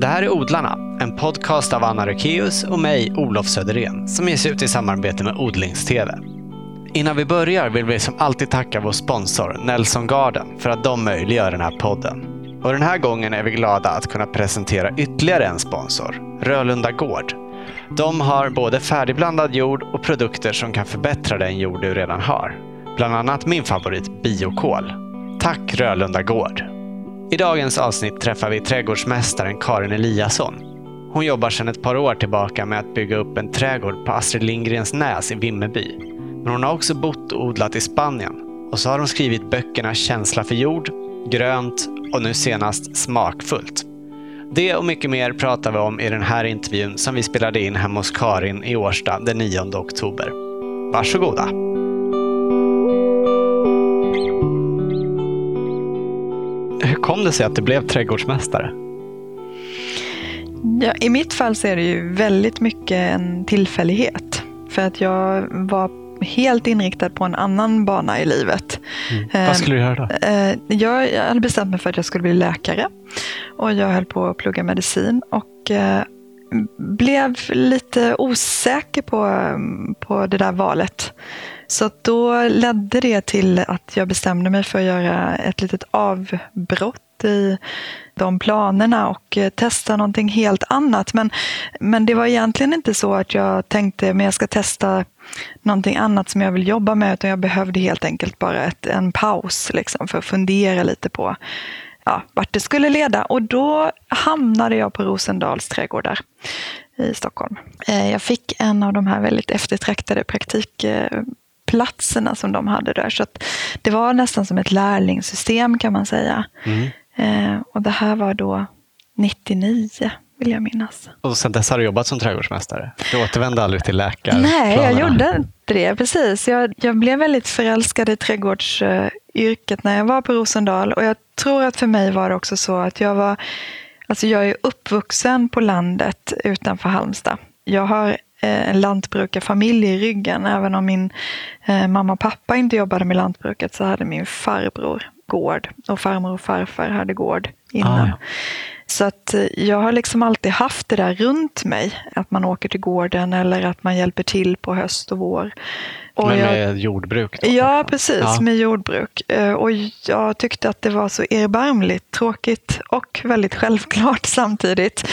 Det här är Odlarna, en podcast av Anna Rökeus och mig, Olof Söderén, som ges ut i samarbete med Odlingstv. Innan vi börjar vill vi som alltid tacka vår sponsor Nelson Garden för att de möjliggör den här podden. Och den här gången är vi glada att kunna presentera ytterligare en sponsor, Rölunda Gård. De har både färdigblandad jord och produkter som kan förbättra den jord du redan har. Bland annat min favorit, biokol. Tack Rölunda Gård! I dagens avsnitt träffar vi trädgårdsmästaren Karin Eliasson. Hon jobbar sedan ett par år tillbaka med att bygga upp en trädgård på Astrid Lindgrens Näs i Vimmerby. Men hon har också bott och odlat i Spanien. Och så har hon skrivit böckerna Känsla för jord, Grönt och nu senast Smakfullt. Det och mycket mer pratar vi om i den här intervjun som vi spelade in hemma hos Karin i Årsta den 9 oktober. Varsågoda! Hur kom det sig att du blev trädgårdsmästare? Ja, I mitt fall så är det ju väldigt mycket en tillfällighet. För att jag var helt inriktad på en annan bana i livet. Mm. Vad skulle du göra då? Eh, jag hade bestämt mig för att jag skulle bli läkare. Och jag höll på att plugga medicin. Och eh, blev lite osäker på, på det där valet. Så då ledde det till att jag bestämde mig för att göra ett litet avbrott i de planerna och eh, testa någonting helt annat. Men, men det var egentligen inte så att jag tänkte att jag ska testa någonting annat som jag vill jobba med, utan jag behövde helt enkelt bara ett, en paus liksom, för att fundera lite på ja, vart det skulle leda. Och då hamnade jag på Rosendals trädgårdar i Stockholm. Eh, jag fick en av de här väldigt eftertraktade praktik... Eh, praktikplatserna som de hade där. Så det var nästan som ett lärlingssystem kan man säga. Mm. Eh, och det här var då 99 vill jag minnas. Och sen dess har du jobbat som trädgårdsmästare? Du återvände aldrig till läkare? Nej, jag gjorde inte det. Precis. Jag, jag blev väldigt förälskad i trädgårdsyrket när jag var på Rosendal. Och jag tror att för mig var det också så att jag var... Alltså jag är uppvuxen på landet utanför Halmstad. Jag har en lantbrukarfamilj i ryggen. Även om min eh, mamma och pappa inte jobbade med lantbruket så hade min farbror gård. Och farmor och farfar hade gård innan. Ah. Så att eh, jag har liksom alltid haft det där runt mig. Att man åker till gården eller att man hjälper till på höst och vår. Och Men med jag, jordbruk? Då, ja, precis. Ja. Med jordbruk. Eh, och jag tyckte att det var så erbarmligt tråkigt och väldigt självklart samtidigt.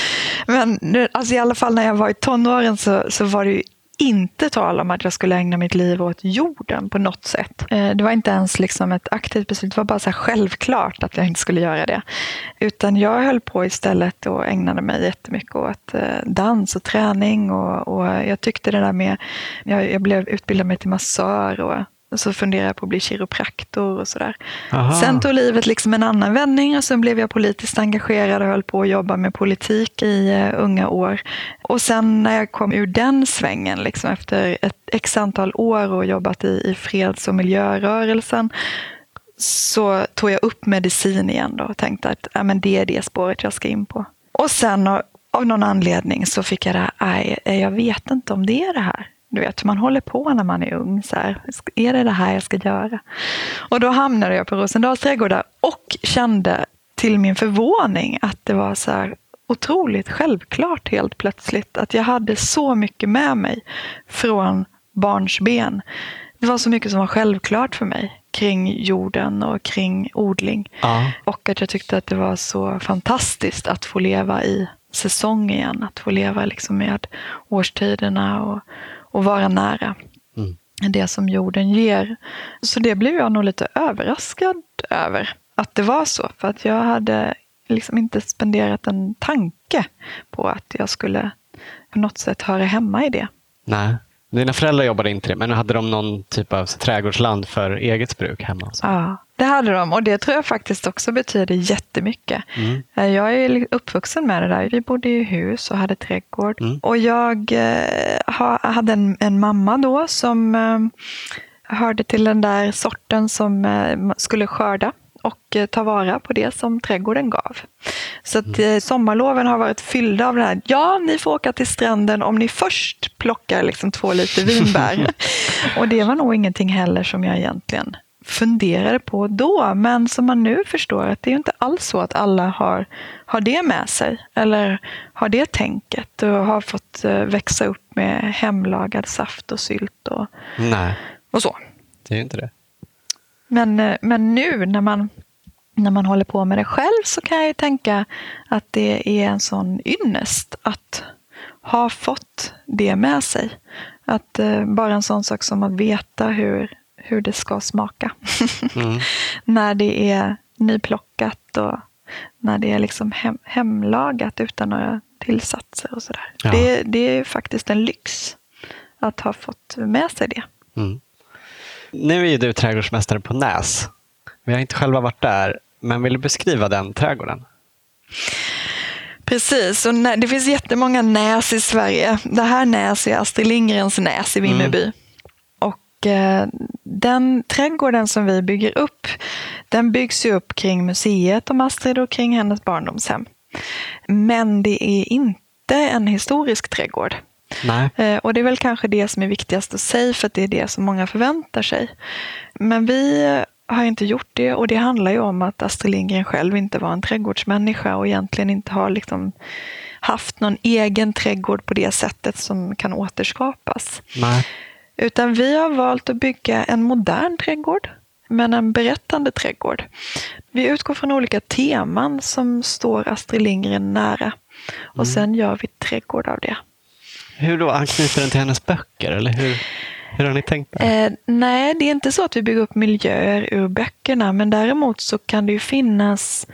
Men nu, alltså i alla fall när jag var i tonåren så, så var det ju inte tal om att jag skulle ägna mitt liv åt jorden på något sätt. Eh, det var inte ens liksom ett aktivt beslut, det var bara så självklart att jag inte skulle göra det. Utan jag höll på istället och ägnade mig jättemycket åt eh, dans och träning. Och, och jag tyckte det där med, jag, jag blev utbildad mig till massör och och så funderade jag på att bli kiropraktor och sådär. Sen tog livet liksom en annan vändning och sen blev jag politiskt engagerad och höll på att jobba med politik i uh, unga år. Och sen när jag kom ur den svängen, liksom efter ett x antal år och jobbat i, i freds och miljörörelsen, så tog jag upp medicin igen då och tänkte att ja, men det är det spåret jag ska in på. Och sen av någon anledning så fick jag det här, jag vet inte om det är det här. Du vet hur man håller på när man är ung. Så här, är det det här jag ska göra? Och då hamnade jag på Rosendals trädgårdar och kände till min förvåning att det var så här otroligt självklart helt plötsligt. Att jag hade så mycket med mig från barnsben. Det var så mycket som var självklart för mig kring jorden och kring odling. Ja. Och att jag tyckte att det var så fantastiskt att få leva i säsong igen. Att få leva liksom med årstiderna och, och vara nära mm. det som jorden ger. Så det blev jag nog lite överraskad över att det var så. För att jag hade liksom inte spenderat en tanke på att jag skulle på något sätt höra hemma i det. Nej. Dina föräldrar jobbade inte det, men hade de någon typ av trädgårdsland för eget bruk hemma? Så? Ja, det hade de och det tror jag faktiskt också betyder jättemycket. Mm. Eh, jag är uppvuxen med det där. Vi bodde i hus och hade trädgård. Mm. Och jag eh, hade en, en, mamma då som eh, hörde till den där sorten som eh, skulle skörda och eh, ta vara på det som trädgården gav. Så att mm. sommarloven har varit fyllda av det här. Ja, ni får åka till stranden om ni först plockar liksom två liter vinbär. och det var nog ingenting heller som jag egentligen funderade på då, men som man nu förstår att det är inte alls så att alla har, har det med sig eller har det tänket och har fått eh, växa upp med hemlagad saft och sylt och, Nej, och så. det är ju inte det. Men, eh, men nu när man, när man håller på med det själv så kan jag ju tänka att det är en sån ynnest att ha fått det med sig. Att eh, bara en sån sak som att veta hur, hur det ska smaka. Mm. när det är nyplockat och när det är liksom hem, hemlagat utan några tillsatser och sådär. Ja. Det, det är faktiskt en lyx att ha fått med sig det. Mm. Nu är ju du trädgårdsmästare på Näs. Vi har inte själva varit där, men vill du beskriva den trädgården? Precis, och det finns jättemånga näs i Sverige. Det här näs är Astrid Lindgrens näs i Vimmerby. Och eh, den trädgården som vi bygger upp, den byggs ju upp kring museet om Astrid och kring hennes barndomshem. Men det är inte en historisk trädgård. Nej. Eh, Och det är väl kanske det som är viktigast att säga för att det är det som många förväntar sig. Men vi har inte gjort det och det handlar ju om att Astrid Lindgren själv inte var en trädgårdsmänniska och egentligen inte har liksom haft någon egen trädgård på det sättet som kan återskapas. Nej. Utan vi har valt att bygga en modern trädgård, men en berättande trädgård. Vi utgår från olika teman som står Astrid Lindgren nära. Och sen gör vi trädgård av det. Hur då? Anknyter den till hennes böcker? Eller hur, hur har ni tänkt där? Eh, nej, det är inte så att vi bygger upp miljöer ur böckerna, men däremot så kan det ju finnas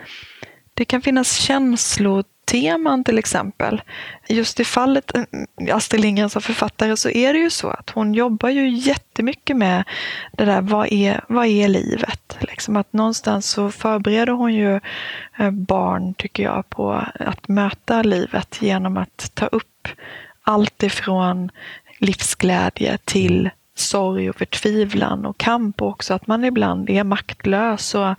det kan finnas känsloteman till exempel. Just i fallet eh, Astrid Lindgren som författare så är det ju så att hon jobbar ju jättemycket med det där, vad är, vad är livet? Liksom att någonstans så förbereder hon ju eh, barn, tycker jag, på att möta livet genom att ta upp allt ifrån livsglädje till sorg och förtvivlan och kamp och också att man ibland är maktlös och,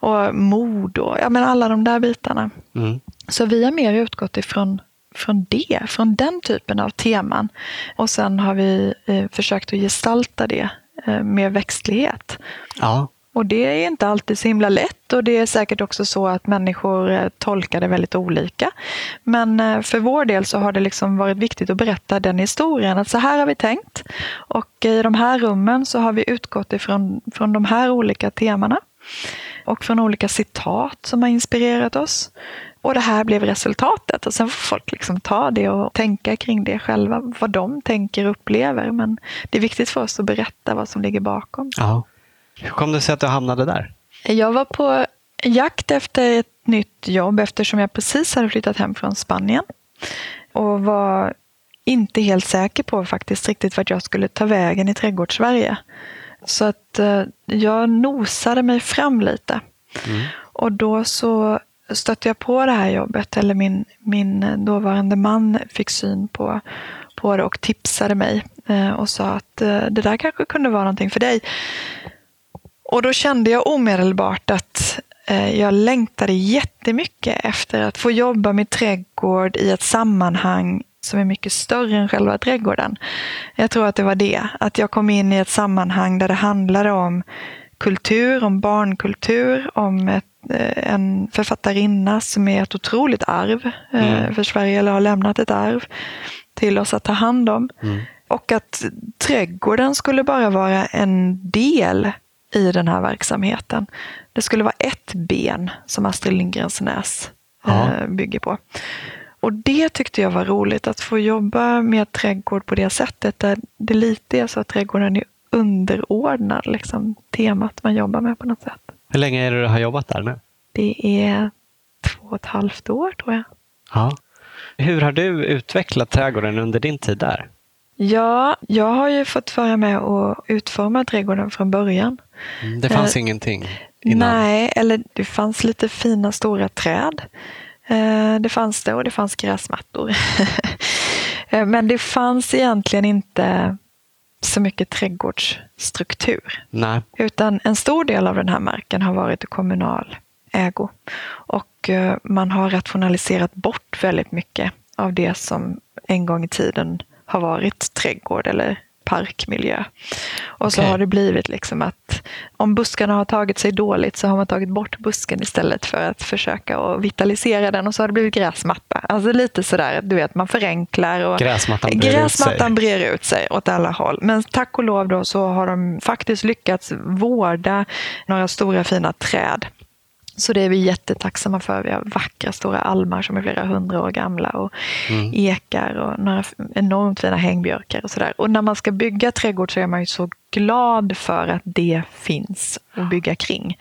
och mod och ja, men alla de där bitarna. Mm. Så vi har mer utgått ifrån från det, från den typen av teman. Och sen har vi eh, försökt att gestalta det eh, med växtlighet. Ja. Och det är inte alltid så himla lätt och det är säkert också så att människor eh, tolkar det väldigt olika. Men eh, för vår del så har det liksom varit viktigt att berätta den historien, att så här har vi tänkt. Och i de här rummen så har vi utgått ifrån från de här olika temana och från olika citat som har inspirerat oss. Och det här blev resultatet och sen får folk liksom ta det och tänka kring det själva, vad de tänker och upplever. Men det är viktigt för oss att berätta vad som ligger bakom. ja. Hur kom det sig att du hamnade där? Jag var på jakt efter ett nytt jobb eftersom jag precis hade flyttat hem från Spanien. Och var inte helt säker på faktiskt riktigt vart jag skulle ta vägen i trädgårdssverige. Så att eh, jag nosade mig fram lite. Och då så stötte jag på det här jobbet, eller min, min dåvarande man fick syn på, på det och tipsade mig eh, och sa att eh, det där kanske kunde vara någonting för dig. Och då kände jag omedelbart att eh, jag längtade jättemycket efter att få jobba med trädgård i ett sammanhang som är mycket större än själva trädgården. Jag tror att det var det, att jag kom in i ett sammanhang där det handlade om kultur, om barnkultur, om ett, eh, en författarinna som är ett otroligt arv eh, Mm. för Sverige, eller har lämnat ett arv till oss att ta hand om. Mm. Och att trädgården skulle bara vara en del i den här verksamheten. Det skulle vara ett ben som Astrid Lindgrens Näs Ja. eh, bygger på. Och det tyckte jag var roligt, att få jobba med trädgård på det sättet. Där det lite är så att trädgården är underordnad liksom, temat man jobbar med på något sätt. Hur länge är det du har jobbat där nu? Det är två och ett halvt år tror jag. Ja. Hur har du utvecklat trädgården under din tid där? Ja, jag har ju fått vara med och utforma trädgården från början. Mm, Det fanns Eh, ingenting innan? Nej, eller det fanns lite fina stora träd. Eh, Det fanns det och det fanns gräsmattor. Eh, Men det fanns egentligen inte så mycket trädgårdsstruktur. Nej. Utan en stor del av den här marken har varit i kommunal ägo. Och eh, man har rationaliserat bort väldigt mycket av det som en gång i tiden har varit trädgård eller parkmiljö. Och så Okej. har det blivit liksom att om buskarna har tagit sig dåligt så har man tagit bort busken istället för att försöka att vitalisera den och så har det blivit gräsmatta. Alltså lite sådär, du vet, man förenklar. Och Gräsmattan brer ut sig. Gräsmattan brer ut sig åt alla håll. Men tack och lov då så har de faktiskt lyckats vårda några stora fina träd. Så det är vi jättetacksamma för. Vi har vackra stora almar som är flera hundra år gamla och Mm. ekar och några enormt fina hängbjörkar och sådär. Och när man ska bygga trädgård så är man ju så glad för att det finns att bygga kring.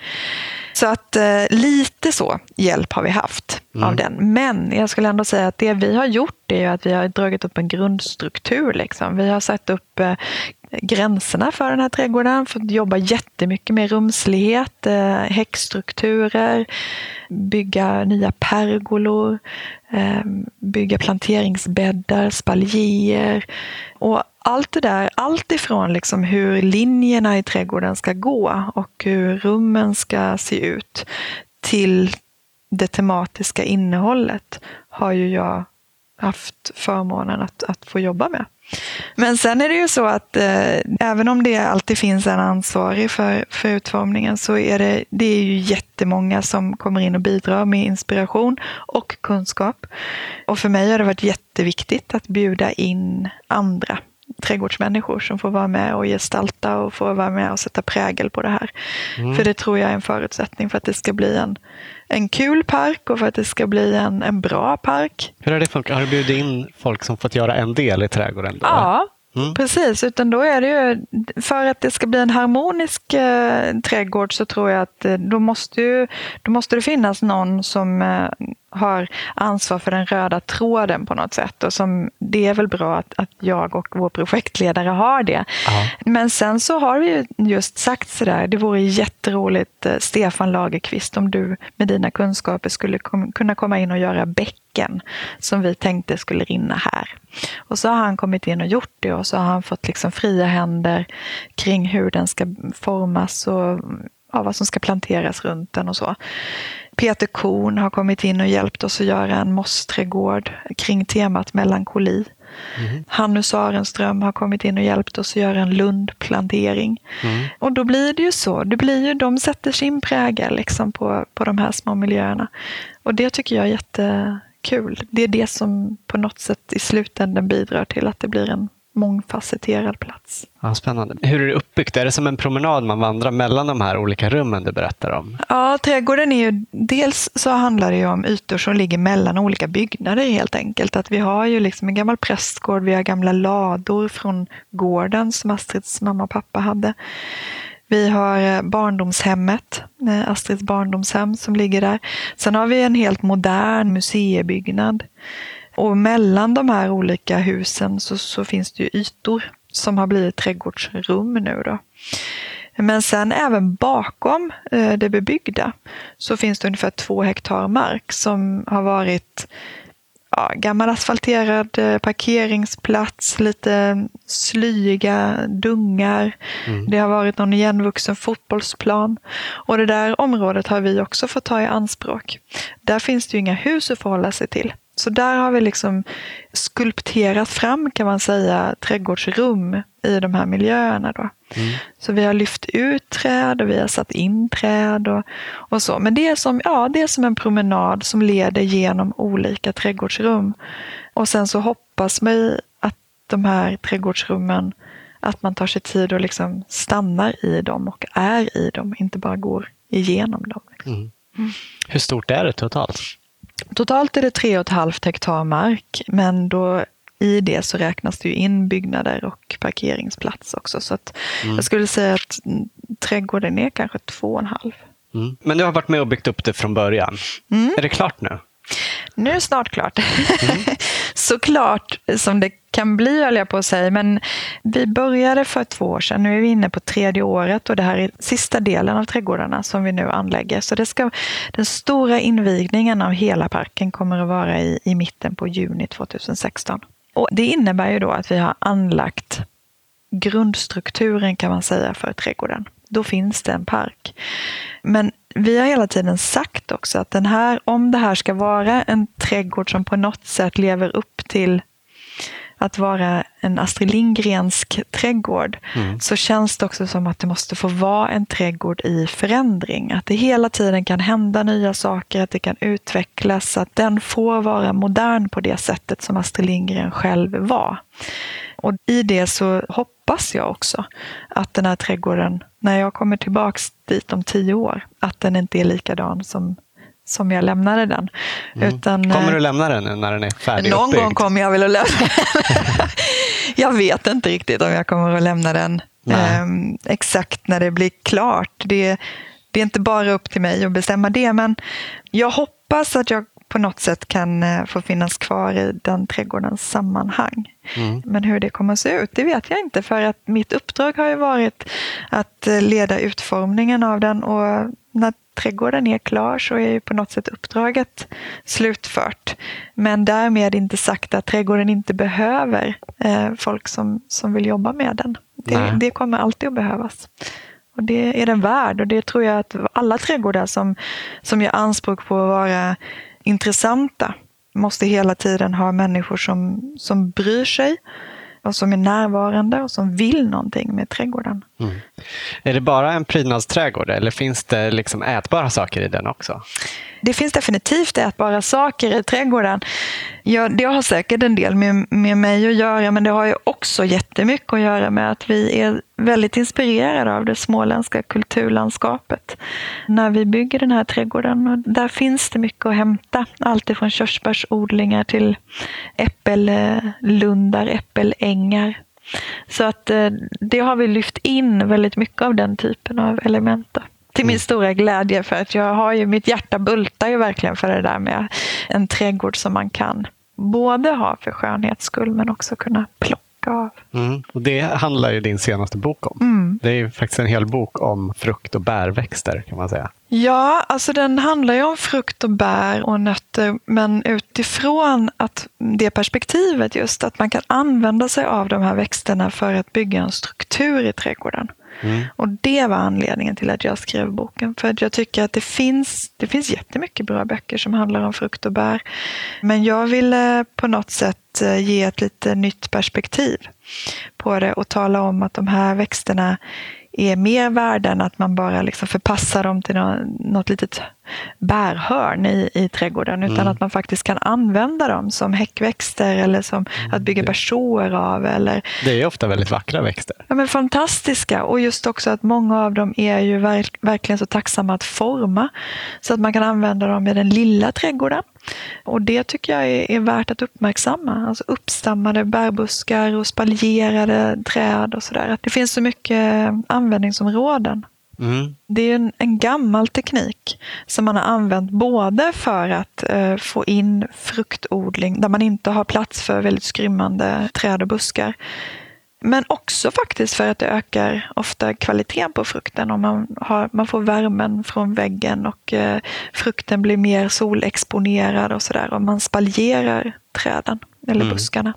Så att eh, lite så hjälp har vi haft av den. Men jag skulle ändå säga att det vi har gjort är att vi har dragit upp en grundstruktur. Liksom. Vi har satt upp eh, gränserna för den här trädgården, fått jobba jättemycket med rumslighet, eh, häckstrukturer, bygga nya pergolor, eh, bygga planteringsbäddar, spaljer. Och allt det där, allt ifrån liksom hur linjerna i trädgården ska gå och hur rummen ska se ut till det tematiska innehållet har ju jag haft förmånen att, att få jobba med. Men sen är det ju så att eh, även om det alltid finns en ansvarig för, för utformningen så är det, det är ju jättemånga som kommer in och bidrar med inspiration och kunskap. Och för mig har det varit jätteviktigt att bjuda in andra trädgårdsmänniskor som får vara med och gestalta och får vara med och sätta prägel på det här. För det tror jag är en förutsättning för att det ska bli en, en kul park och för att det ska bli en, en bra park. Hur har det funkat? Har du bjudit in folk som fått göra en del i trädgården? Då? Ja, Mm. precis. Utan då är det ju, för att det ska bli en harmonisk eh, trädgård så tror jag att eh, då måste, ju, då måste det finnas någon som eh, har ansvar för den röda tråden på något sätt. Och som, det är väl bra att, att jag och vår projektledare har det. Ja. Men sen så har vi ju just sagt sådär, det vore jätteroligt eh, Stefan Lagerqvist om du med dina kunskaper skulle kom, kunna komma in och göra bäcken som vi tänkte skulle rinna här. Och så har han kommit in och gjort det och så har han fått liksom fria händer kring hur den ska formas och ja, vad som ska planteras runt den och så. Peter Korn har kommit in och hjälpt oss att göra en mossträdgård kring temat melankoli. Hannu Sarenström har kommit in och hjälpt oss att göra en lundplantering. Och då blir det ju så. Det blir ju, de sätter sin prägel liksom på, på de här små miljöerna. Och det tycker jag är jättekul. Det är det som på något sätt i slutändan bidrar till att det blir en mångfacetterad plats. Ja, spännande. Hur är det uppbyggt? Är det som en promenad man vandrar mellan de här olika rummen du berättar om? Ja, trädgården är ju, dels så handlar det ju om ytor som ligger mellan olika byggnader helt enkelt. Att vi har ju liksom en gammal prästgård, vi har gamla lador från gården som Astrids mamma och pappa hade. Vi har eh, barndomshemmet, eh, Astrids barndomshem som ligger där. Sen har vi en helt modern museibyggnad. Och mellan de här olika husen så, så finns det ju ytor som har blivit trädgårdsrum nu. Då. Men sen även bakom eh, det bebyggda så finns det ungefär två hektar mark som har varit ja, gammal asfalterad eh, parkeringsplats, lite slyiga dungar. Det har varit någon igenvuxen fotbollsplan. Och det där området har vi också fått ta i anspråk. Där finns det ju inga hus att förhålla sig till. Så där har vi liksom skulpterat fram, kan man säga, trädgårdsrum i de här miljöerna. Då. Så vi har lyft ut träd och vi har satt in träd och, och så. Men det är, som, ja, det är som en promenad som leder genom olika trädgårdsrum. Och sen så hoppas man att de här trädgårdsrummen, att man tar sig tid och liksom stannar i dem och är i dem, inte bara går igenom dem. Liksom. Hur stort är det totalt? Totalt är det 3,5 hektar mark, men då i det så räknas det ju in byggnader och parkeringsplats också. Så att jag skulle säga att mm, trädgården är kanske 2,5. Mm. Men du har varit med och byggt upp det från början. Är det klart nu? Nu är det snart klart. Så Såklart som det kan bli, höll jag på att säga. Men vi började för två år sedan. Nu är vi inne på tredje året och det här är sista delen av trädgårdarna som vi nu anlägger. Så det ska, den stora invigningen av hela parken kommer att vara i, i mitten på juni 2016. Och det innebär ju då att vi har anlagt grundstrukturen kan man säga för trädgården. Då finns det en park. Men vi har hela tiden sagt också att den här, om det här ska vara en trädgård som på något sätt lever upp till att vara en Astrid Lindgrensk trädgård mm. så känns det också som att det måste få vara en trädgård i förändring. Att det hela tiden kan hända nya saker, att det kan utvecklas, att den får vara modern på det sättet som Astrid Lindgren själv var. Och i det så hoppas jag också att den här trädgården, när jag kommer tillbaks dit om tio år, att den inte är likadan som som jag lämnade den. Mm. Utan, kommer du eh, lämna den nu när den är färdig Någon gång kommer jag väl att lämna den. jag vet inte riktigt om jag kommer att lämna den um, exakt när det blir klart. Det, det är inte bara upp till mig att bestämma det, men jag hoppas att jag på något sätt kan eh, få finnas kvar i den trädgårdens sammanhang. Mm. Men hur det kommer att se ut, det vet jag inte. För att mitt uppdrag har ju varit att eh, leda utformningen av den och när trädgården är klar så är ju på något sätt uppdraget slutfört. Men därmed inte sagt att trädgården inte behöver eh, folk som, som vill jobba med den. Det, det, kommer alltid att behövas. Och det är den värd och det tror jag att alla trädgårdar som, som gör anspråk på att vara intressanta måste hela tiden ha människor som, som bryr sig och som är närvarande och som vill någonting med trädgården. Mm. Är det bara en prydnadsträdgård eller finns det liksom ätbara saker i den också? Det finns definitivt ätbara saker i trädgården. Ja, det har säkert en del med, med mig att göra, men det har ju också jättemycket att göra med att vi är väldigt inspirerade av det småländska kulturlandskapet. När vi bygger den här trädgården, och där finns det mycket att hämta. Allt ifrån körsbärsodlingar till äppellundar, äppelängar. Så att eh, det har vi lyft in väldigt mycket av den typen av element. Till min mm. stora glädje för att jag har ju, mitt hjärta bultar ju verkligen för det där med en trädgård som man kan både ha för skönhets skull men också kunna plocka av. Mm. Och det handlar ju din senaste bok om. Mm. Det är ju faktiskt en hel bok om frukt och bärväxter kan man säga. Ja, alltså den handlar ju om frukt och bär och nötter men utifrån att det perspektivet just att man kan använda sig av de här växterna för att bygga en struktur i trädgården. Mm. Och det var anledningen till att jag skrev boken. För att jag tycker att det finns, det finns jättemycket bra böcker som handlar om frukt och bär. Men jag ville på något sätt eh, ge ett lite nytt perspektiv på det och tala om att de här växterna är mer värda än att man bara liksom förpassar dem till något, litet bärhörn i, i trädgården. Utan mm. att man faktiskt kan använda dem som häckväxter eller som mm. att bygga bersåer av. Eller... Det är ofta väldigt vackra växter. Ja, men fantastiska. Och just också att många av dem är ju verk, verkligen så tacksamma att forma. Så att man kan använda dem i den lilla trädgården. Och det tycker jag är, är värt att uppmärksamma. Alltså uppstammade bärbuskar och spaljerade träd och sådär. Det finns så mycket användningsområden. Mm. Det är en, en, gammal teknik som man har använt både för att eh, få in fruktodling där man inte har plats för väldigt skrymmande träd och buskar. Men också faktiskt för att det ökar ofta kvaliteten på frukten om man, har, man får värmen från väggen och eh, frukten blir mer solexponerad och sådär. Om man spaljerar träden eller mm. buskarna.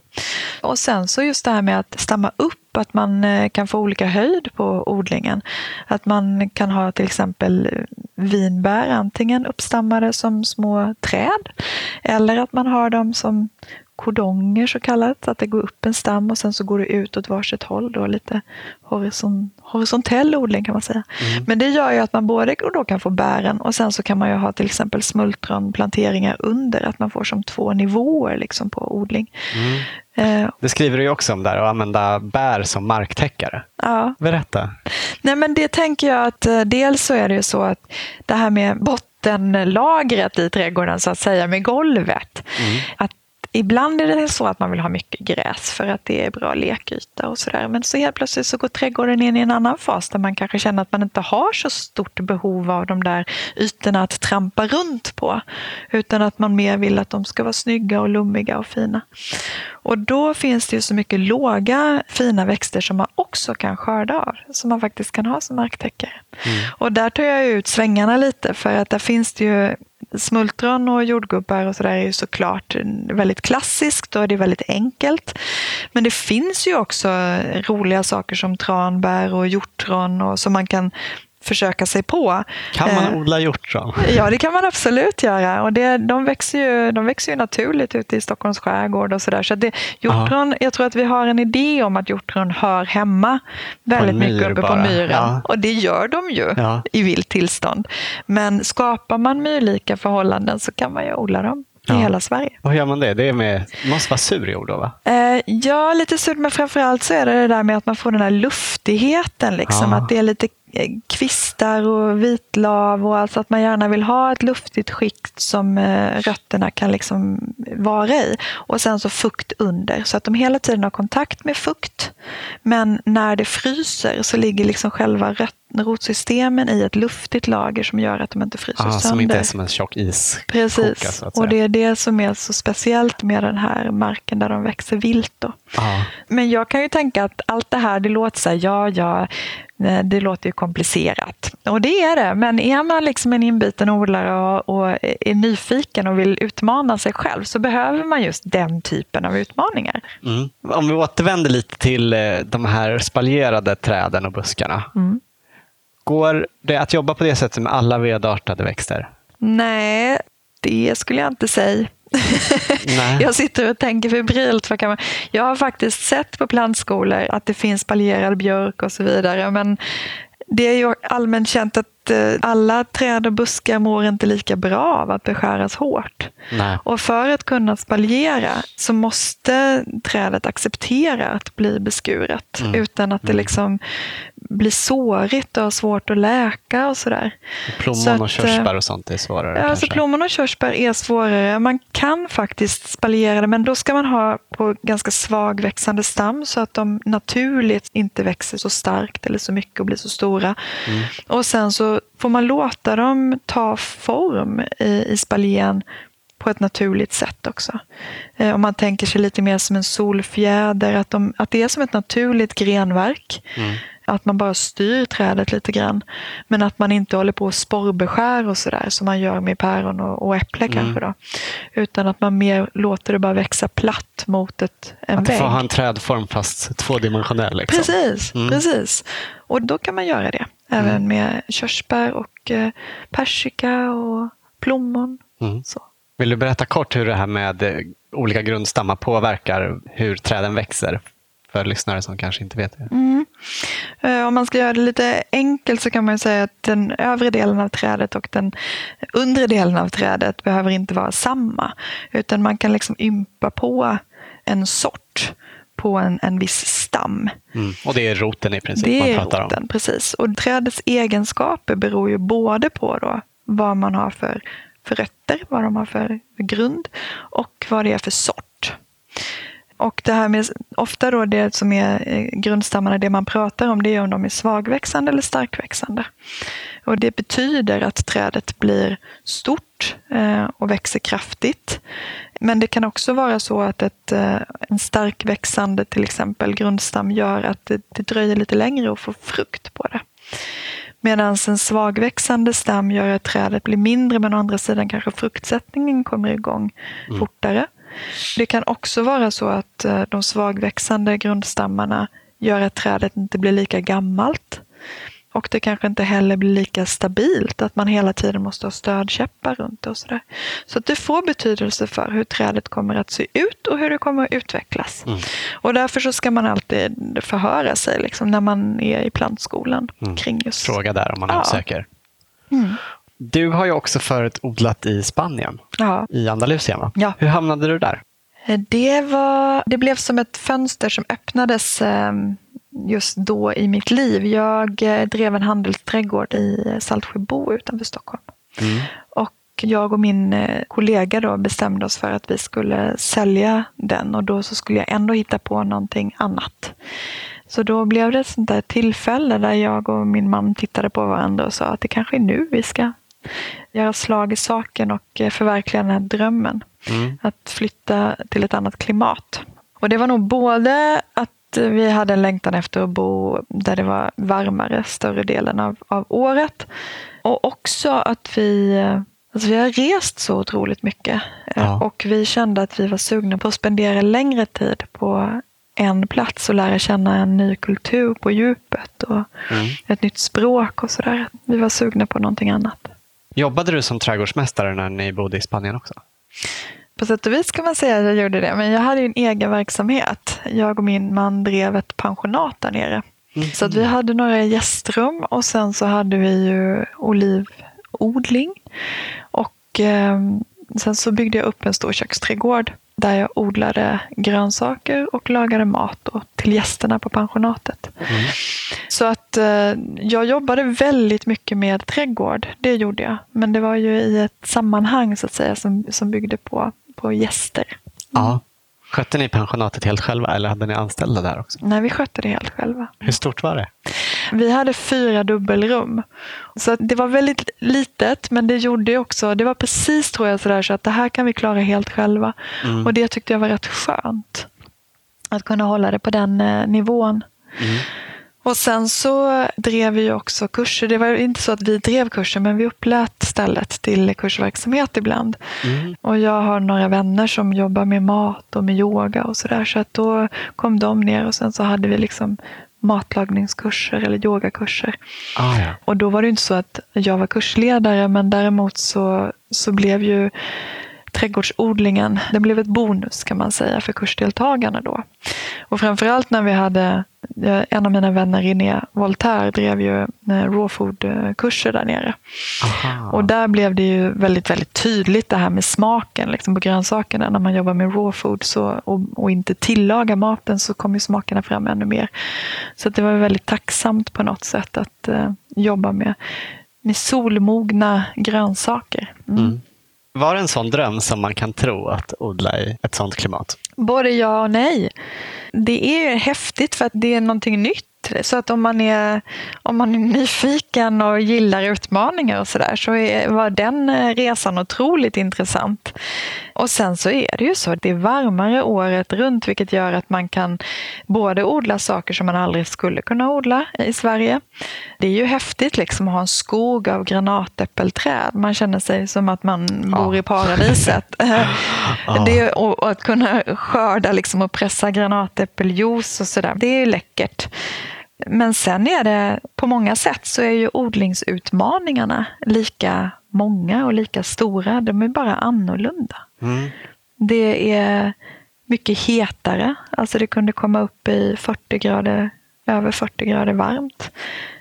Och sen så just det här med att stamma upp, att man eh, kan få olika höjd på odlingen. Att man kan ha till exempel vinbär antingen uppstammade som små träd eller att man har dem som kordonger så kallat, att det går upp en stam och sen så går det ut åt varsitt håll. Då, lite horizon, horisontell odling kan man säga. Mm. Men det gör ju att man både då kan få bären och sen så kan man ju ha till exempel smultronplanteringar under, att man får som två nivåer liksom på odling. Mm. Eh, det skriver du ju också om där, att använda bär som marktäckare. Ja. Berätta. Nej, men det tänker jag att eh, dels så är det ju så att det här med bottenlagret i trädgården så att säga med golvet. Mm. Att Ibland är det så att man vill ha mycket gräs för att det är bra lekyta och sådär. Men så helt plötsligt så går trädgården in i en annan fas där man kanske känner att man inte har så stort behov av de där ytorna att trampa runt på. Utan att man mer vill att de ska vara snygga och lummiga och fina. Och då finns det ju så mycket låga fina växter som man också kan skörda av. Som man faktiskt kan ha som marktäckare. Mm. Och där tar jag ut svängarna lite för att där finns det ju Smultron och jordgubbar och sådär är ju såklart väldigt klassiskt och det är väldigt enkelt. Men det finns ju också roliga saker som tranbär och hjortron och som man kan försöka sig på. Kan man Eh, odla hjortron? Ja, det kan man absolut göra. Och det, de, växer ju, de växer ju naturligt ute i Stockholms skärgård och sådär. Så det, hjortron, jag tror att vi har en idé om att hjortron hör hemma väldigt mycket uppe på bara. myren. Ja. Och det gör de ju Ja. i vilt tillstånd. Men skapar man myrlika förhållanden så kan man ju odla dem Ja. i hela Sverige. Och hur gör man det? Det är med, måste vara sur jord då va? Eh, ja, lite surt, men framförallt så är det det där med att man får den här luftigheten. Liksom, Ja. Att det är lite kvistar och vitlav och alltså att man gärna vill ha ett luftigt skikt som eh, rötterna kan liksom vara i. Och sen så fukt under, så att de hela tiden har kontakt med fukt. Men när det fryser så ligger liksom själva röt- rotsystemen i ett luftigt lager som gör att de inte fryser Ah, sönder. som inte är som en tjock is. Precis, koka, så att och det är det som är så speciellt med den här marken där de växer vilt. Då. Ja. Men jag kan ju tänka att allt det här, det låter så här, ja, ja, det låter ju komplicerat. Och det är det, men är man liksom en inbiten odlare och, och är nyfiken och vill utmana sig själv så behöver man just den typen av utmaningar. Mm. Om vi återvänder lite till eh, de här spaljerade träden och buskarna. Mm. Går det att jobba på det sättet med alla vedartade växter? Nej, det skulle jag inte säga. Jag sitter och tänker febrilt. Vad kan man... Jag har faktiskt sett på plantskolor att det finns spaljerad björk och så vidare. Men det är ju allmänt känt att eh, alla träd och buskar mår inte lika bra av att beskäras hårt. Nej. Och för att kunna spaljera så måste trädet acceptera att bli beskuret Mm. utan att det liksom blir sårigt och har svårt att läka och sådär. Plommon Så och att, körsbär och sånt är svårare Ja, alltså plommon och körsbär är svårare. Man kan faktiskt spaljera det, men då ska man ha på ganska svagväxande stam så att de naturligt inte växer så starkt eller så mycket och blir så stora. Mm. Och sen så får man låta dem ta form i, i spaljen på ett naturligt sätt också. Eh, om man tänker sig lite mer som en solfjäder, att, de, att det är som ett naturligt grenverk. Mm. Att man bara styr trädet lite grann. Men att man inte håller på och sporrbeskär och sådär som man gör med päron och, och äpple Mm. kanske. Då. Utan att man mer låter det bara växa platt mot ett, en Att vägg. får ha en trädform fast tvådimensionell. Liksom. Precis, Mm. precis. Och då kan man göra det. Även Mm. med körsbär och eh, persika och plommon. Mm. Så. Vill du berätta kort hur det här med eh, olika grundstammar påverkar hur träden växer? För lyssnare som kanske inte vet det. Mm. Eh, Om man ska göra det lite enkelt så kan man säga att den övre delen av trädet och den undre delen av trädet behöver inte vara samma. Utan man kan liksom ympa på en sort på en, en viss stam. Mm. Och det är roten i princip Det man är pratar om. roten, precis. Och trädets egenskaper beror ju både på då vad man har för, för rötter, vad de har för grund och vad det är för sort. Och det här med, ofta då det som är eh, grundstammarna, det man pratar om, det är om de är svagväxande eller starkväxande. Och det betyder att trädet blir stort eh, och växer kraftigt. Men det kan också vara så att ett, eh, en starkväxande till exempel grundstam gör att det, det dröjer lite längre att få frukt på det. Medan en svagväxande stam gör att trädet blir mindre men å andra sidan kanske fruktsättningen kommer igång fortare. Det kan också vara så att eh, de svagväxande grundstammarna gör att trädet inte blir lika gammalt. Och det kanske inte heller blir lika stabilt, att man hela tiden måste ha stödkäppar runt det och sådär. Så att det får betydelse för hur trädet kommer att se ut och hur det kommer att utvecklas. Mm. Och därför så ska man alltid förhöra sig liksom, när man är i plantskolan Mm. kring just Fråga där om man är Ja. osäker. Mm. Du har ju också förut odlat i Spanien, Ja. i Andalusien. Va? Ja. Hur hamnade du där? Det, var, det blev som ett fönster som öppnades eh, just då i mitt liv. Jag eh, drev en handelsträdgård i Saltsjöbo utanför Stockholm. Mm. Och jag och min eh, kollega då bestämde oss för att vi skulle sälja den och då så skulle jag ändå hitta på någonting annat. Så då blev det ett sånt där tillfälle där jag och min man tittade på varandra och sa att det kanske är nu vi ska göra slag i saken och eh, förverkliga den här drömmen. Mm. Att flytta till ett annat klimat. Och det var nog både att vi hade en längtan efter att bo där det var varmare större delen av, av året. Och också att vi, eh, alltså vi har rest så otroligt mycket. Eh, Ja. Och vi kände att vi var sugna på att spendera längre tid på en plats och lära känna en ny kultur på djupet och Mm. ett nytt språk och sådär. Vi var sugna på någonting annat. Jobbade du som trädgårdsmästare när ni bodde i Spanien också? På sätt och vis kan man säga att jag gjorde det, men jag hade ju en egen verksamhet. Jag och min man drev ett pensionat där nere. Så att vi hade några gästrum och sen så hade vi ju olivodling. Och eh, sen så byggde jag upp en stor köksträdgård där jag odlade grönsaker och lagade mat då, till gästerna på pensionatet. Så att eh, jag jobbade väldigt mycket med trädgård, det gjorde jag. Men det var ju i ett sammanhang så att säga som, som byggde på, på gäster. Ja. Skötte ni pensionatet helt själva eller hade ni anställda där också? Nej, vi skötte det helt själva. Hur stort var det? Vi hade fyra dubbelrum. Så det var väldigt litet, men det gjorde också, det var precis tror jag sådär så att det här kan vi klara helt själva. Mm. Och det tyckte jag var rätt skönt. Att kunna hålla det på den eh, nivån. Mm. Och sen så drev vi också kurser. Det var inte så att vi drev kurser, men vi upplät stället till kursverksamhet ibland. Mm. Och jag har några vänner som jobbar med mat och med yoga och sådär. Så att då kom de ner och sen så hade vi liksom matlagningskurser eller yogakurser. Ah, ja. Och då var det inte så att jag var kursledare, men däremot så, så blev ju trädgårdsodlingen, det blev ett bonus kan man säga för kursdeltagarna då. Och framförallt när vi hade, eh, en av mina vänner René Voltaire drev ju eh, raw food-kurser där nere. Aha. Och där blev det ju väldigt, väldigt tydligt det här med smaken liksom på grönsakerna. När man jobbar med raw food så, och, och inte tillagar maten så kommer smakerna fram ännu mer. Så det var väldigt tacksamt på något sätt att eh, jobba med, med solmogna grönsaker. Mm. Mm. Var det en sån dröm som man kan tro att odla i ett sånt klimat? Både ja och nej. Det är häftigt för att det är någonting nytt. Så att om man är, om man är nyfiken och gillar utmaningar och sådär så är, var den eh, resan otroligt intressant. Och sen så är det ju så att det är varmare året runt vilket gör att man kan både odla saker som man aldrig skulle kunna odla i Sverige. Det är ju häftigt liksom att ha en skog av granatäppelträd. Man känner sig som att man bor i paradiset. Ja. Det, och, och att kunna skörda liksom och pressa granatäppeljuice och sådär, det är ju läckert. Men sen är det, på många sätt så är ju odlingsutmaningarna lika många och lika stora. De är bara annorlunda. Mm. Det är mycket hetare, alltså det kunde komma upp i 40 grader, över 40 grader varmt.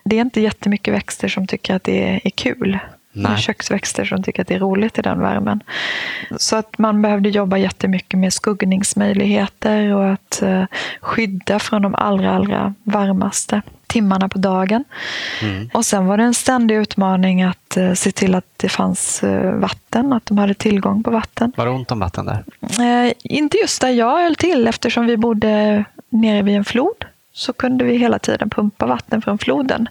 Det är inte jättemycket växter som tycker att det är, är kul. Nej. köksväxter som tycker att det är roligt i den värmen. Så att man behövde jobba jättemycket med skuggningsmöjligheter och att eh, skydda från de allra, allra varmaste timmarna på dagen. Mm. Och sen var det en ständig utmaning att eh, se till att det fanns eh, vatten, att de hade tillgång på vatten. Var det ont om vatten där? Eh, inte just där jag höll till eftersom vi bodde nere vid en flod. Så kunde vi hela tiden pumpa vatten från floden.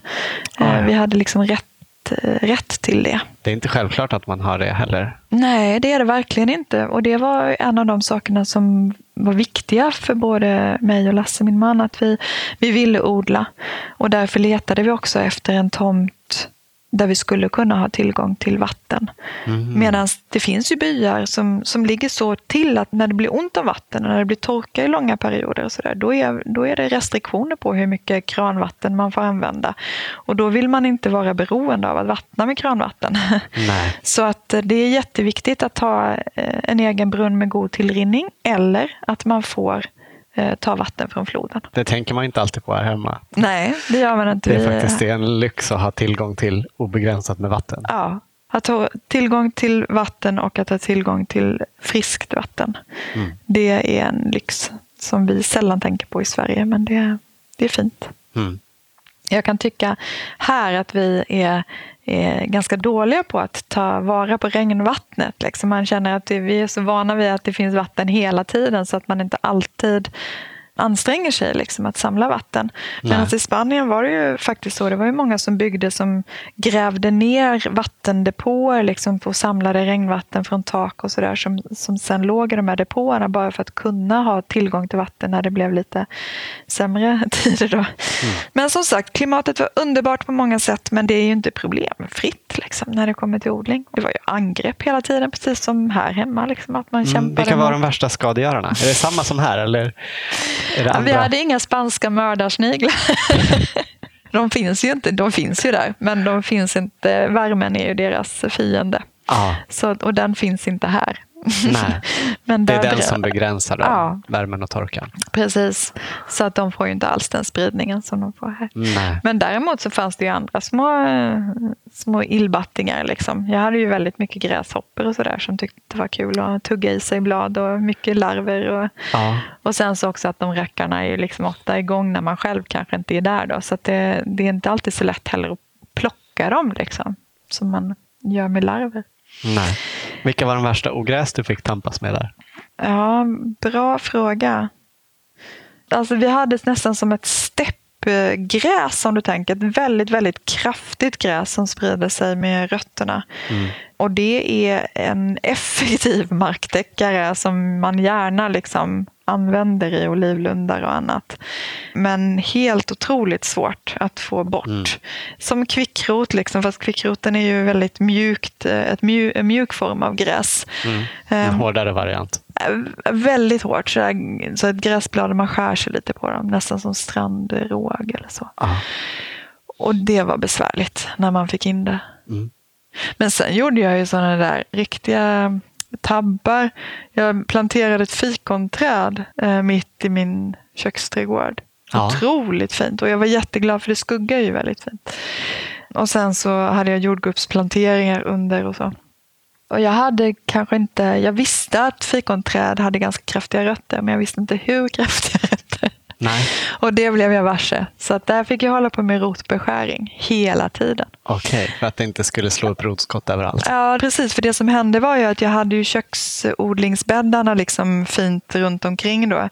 Eh. Vi hade liksom rätt, eh, rätt till det. Det är inte självklart att man har det heller. Nej, det är det verkligen inte. Och det var en av de sakerna som var viktiga för både mig och Lasse, min man, att vi, vi ville odla. Och därför letade vi också efter en tomt där vi skulle kunna ha tillgång till vatten. Mm. Medan det finns ju byar som, som ligger så till att när det blir ont om vatten och när det blir torka i långa perioder och så där, då, är, då är det restriktioner på hur mycket kranvatten man får använda. Och då vill man inte vara beroende av att vattna med kranvatten. Nej. Så att eh, det är jätteviktigt att ha eh, en egen brunn med god tillrinning eller att man får ta vatten från floden. Det tänker man inte alltid på här hemma. Nej, det gör man inte. Det är faktiskt en lyx att ha tillgång till obegränsat med vatten. Ja, att ha tillgång till vatten och att ha tillgång till friskt vatten. Mm. Det är en lyx som vi sällan tänker på i Sverige, men det, det är fint. Mm. Jag kan tycka här att vi är, är ganska dåliga på att ta vara på regnvattnet. Liksom man känner att vi är så vana vid att det finns vatten hela tiden så att man inte alltid anstränger sig liksom att samla vatten. Men i Spanien var det ju faktiskt så. Det var ju många som byggde som grävde ner vattendepåer liksom på samlade regnvatten från tak och sådär som, som sen låg i de här depåerna bara för att kunna ha tillgång till vatten när det blev lite sämre tider. Då. Men som sagt, klimatet var underbart på många sätt men det är ju inte problemfritt liksom, när det kommer till odling. Det var ju angrepp hela tiden, precis som här hemma. Liksom, att man Mm. kämpade Vilka var mot- de värsta skadegörarna? Är det samma som här? Eller? Vi hade inga spanska mördarsniglar. de finns ju inte, de finns ju där, men de finns inte, värmen är ju deras fiende. Ja, Så, och den finns inte här. nej. Men Det är den som begränsar Ja. värmen och torkan. Precis, så att de får ju inte alls den spridningen som de får här. Nej. Men däremot så fanns det ju andra små, små illbattingar. Liksom. Jag hade ju väldigt mycket gräshoppor och sådär som tyckte det var kul att tugga i sig blad och mycket larver. Och, Ja. och sen så också att de rackarna är ju liksom ofta igång när man själv kanske inte är där. Då, så att det, det är inte alltid så lätt heller att plocka dem liksom, som man gör med larver. Nej. Vilka var de värsta ogräs du fick tampas med där? Ja, bra fråga. Alltså vi hade nästan som ett stepp steppgräs om du tänker. Ett väldigt, väldigt kraftigt gräs som sprider sig med rötterna. Mm. Och det är en effektiv marktäckare som man gärna liksom använder i olivlundar och annat. Men helt otroligt svårt att få bort. Mm. Som kvickrot, liksom, fast kvickroten är ju väldigt mjukt, eh, ett mju, en mjuk form av gräs. Mm. En Ehm, hårdare variant. Äh, Väldigt hårt, så, där, så ett gräsblad man skär sig lite på dem, nästan som strandråg eller så. Ja. Och det var besvärligt när man fick in det. Mm. Men sen gjorde jag ju sådana där riktiga tabbar. Jag planterade ett fikonträd eh, mitt i min köksträdgård. Ja. Otroligt fint och jag var jätteglad för det skuggar ju väldigt fint. Och sen så hade jag jordgubbsplanteringar under och så. Och jag hade kanske inte, jag visste att fikonträd hade ganska kraftiga rötter men jag visste inte hur kraftiga rötter. Nej, Och det blev jag varse. Så att där fick jag hålla på med rotbeskäring hela tiden. okej. För att det inte skulle slå upp rotskott överallt. Ja, precis. För det som hände var ju att jag hade ju köksodlingsbäddarna liksom fint runt omkring då.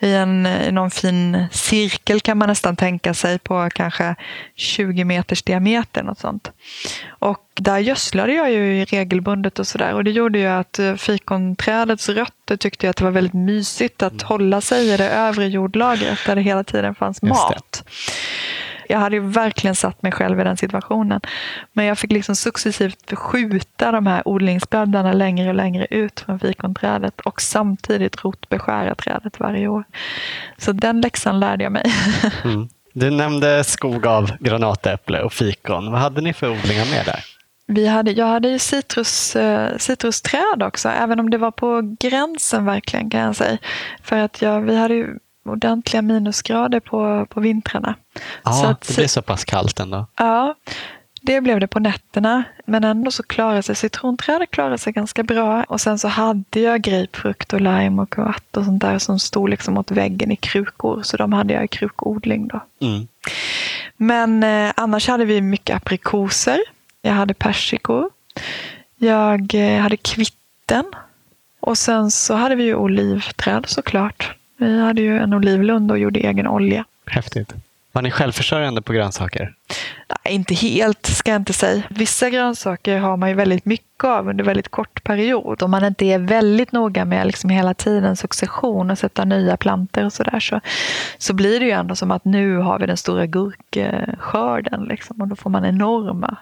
I, en, I någon fin cirkel kan man nästan tänka sig på kanske 20 meters diameter. Något sånt. Och där gödslade jag ju regelbundet och sådär. Och det gjorde ju att eh, fikonträdets rötter tyckte jag att det var väldigt mysigt att hålla sig i det övre jordlagret där det hela tiden fanns mat. Jag hade ju verkligen satt mig själv i den situationen. Men jag fick liksom successivt skjuta de här odlingsbäddarna längre och längre ut från fikonträdet och samtidigt rotbeskära trädet varje år. Så den läxan lärde jag mig. Mm. Du nämnde skog av granatäpple och fikon. Vad hade ni för odlingar med där? Vi hade, jag hade ju citrus, eh, citrusträd också, även om det var på gränsen verkligen kan jag säga. För att jag, vi hade ju ordentliga minusgrader på, på vintrarna. Ja, Så att det blir så pass kallt ändå. Ja, det blev det på nätterna. Men ändå så klarade sig citronträdet klarade sig ganska bra. Och sen så hade jag grapefrukt och lime och kuat och sånt där som stod liksom mot väggen i krukor. Så de hade jag i krukodling då. Mm. Men eh, annars hade vi mycket aprikoser. Jag hade persikor. Jag eh, hade kvitten. Och sen så hade vi ju olivträd såklart. Vi hade ju en olivlund och gjorde egen olja. Häftigt. Var ni självförsörjande på grönsaker? Nej, inte helt ska jag inte säga. Vissa grönsaker har man ju väldigt mycket av under väldigt kort period. Om man inte är väldigt noga med liksom hela tiden succession och sätta nya planter och sådär så, så blir det ju ändå som att nu har vi den stora gurkskörden liksom, och då får man enorma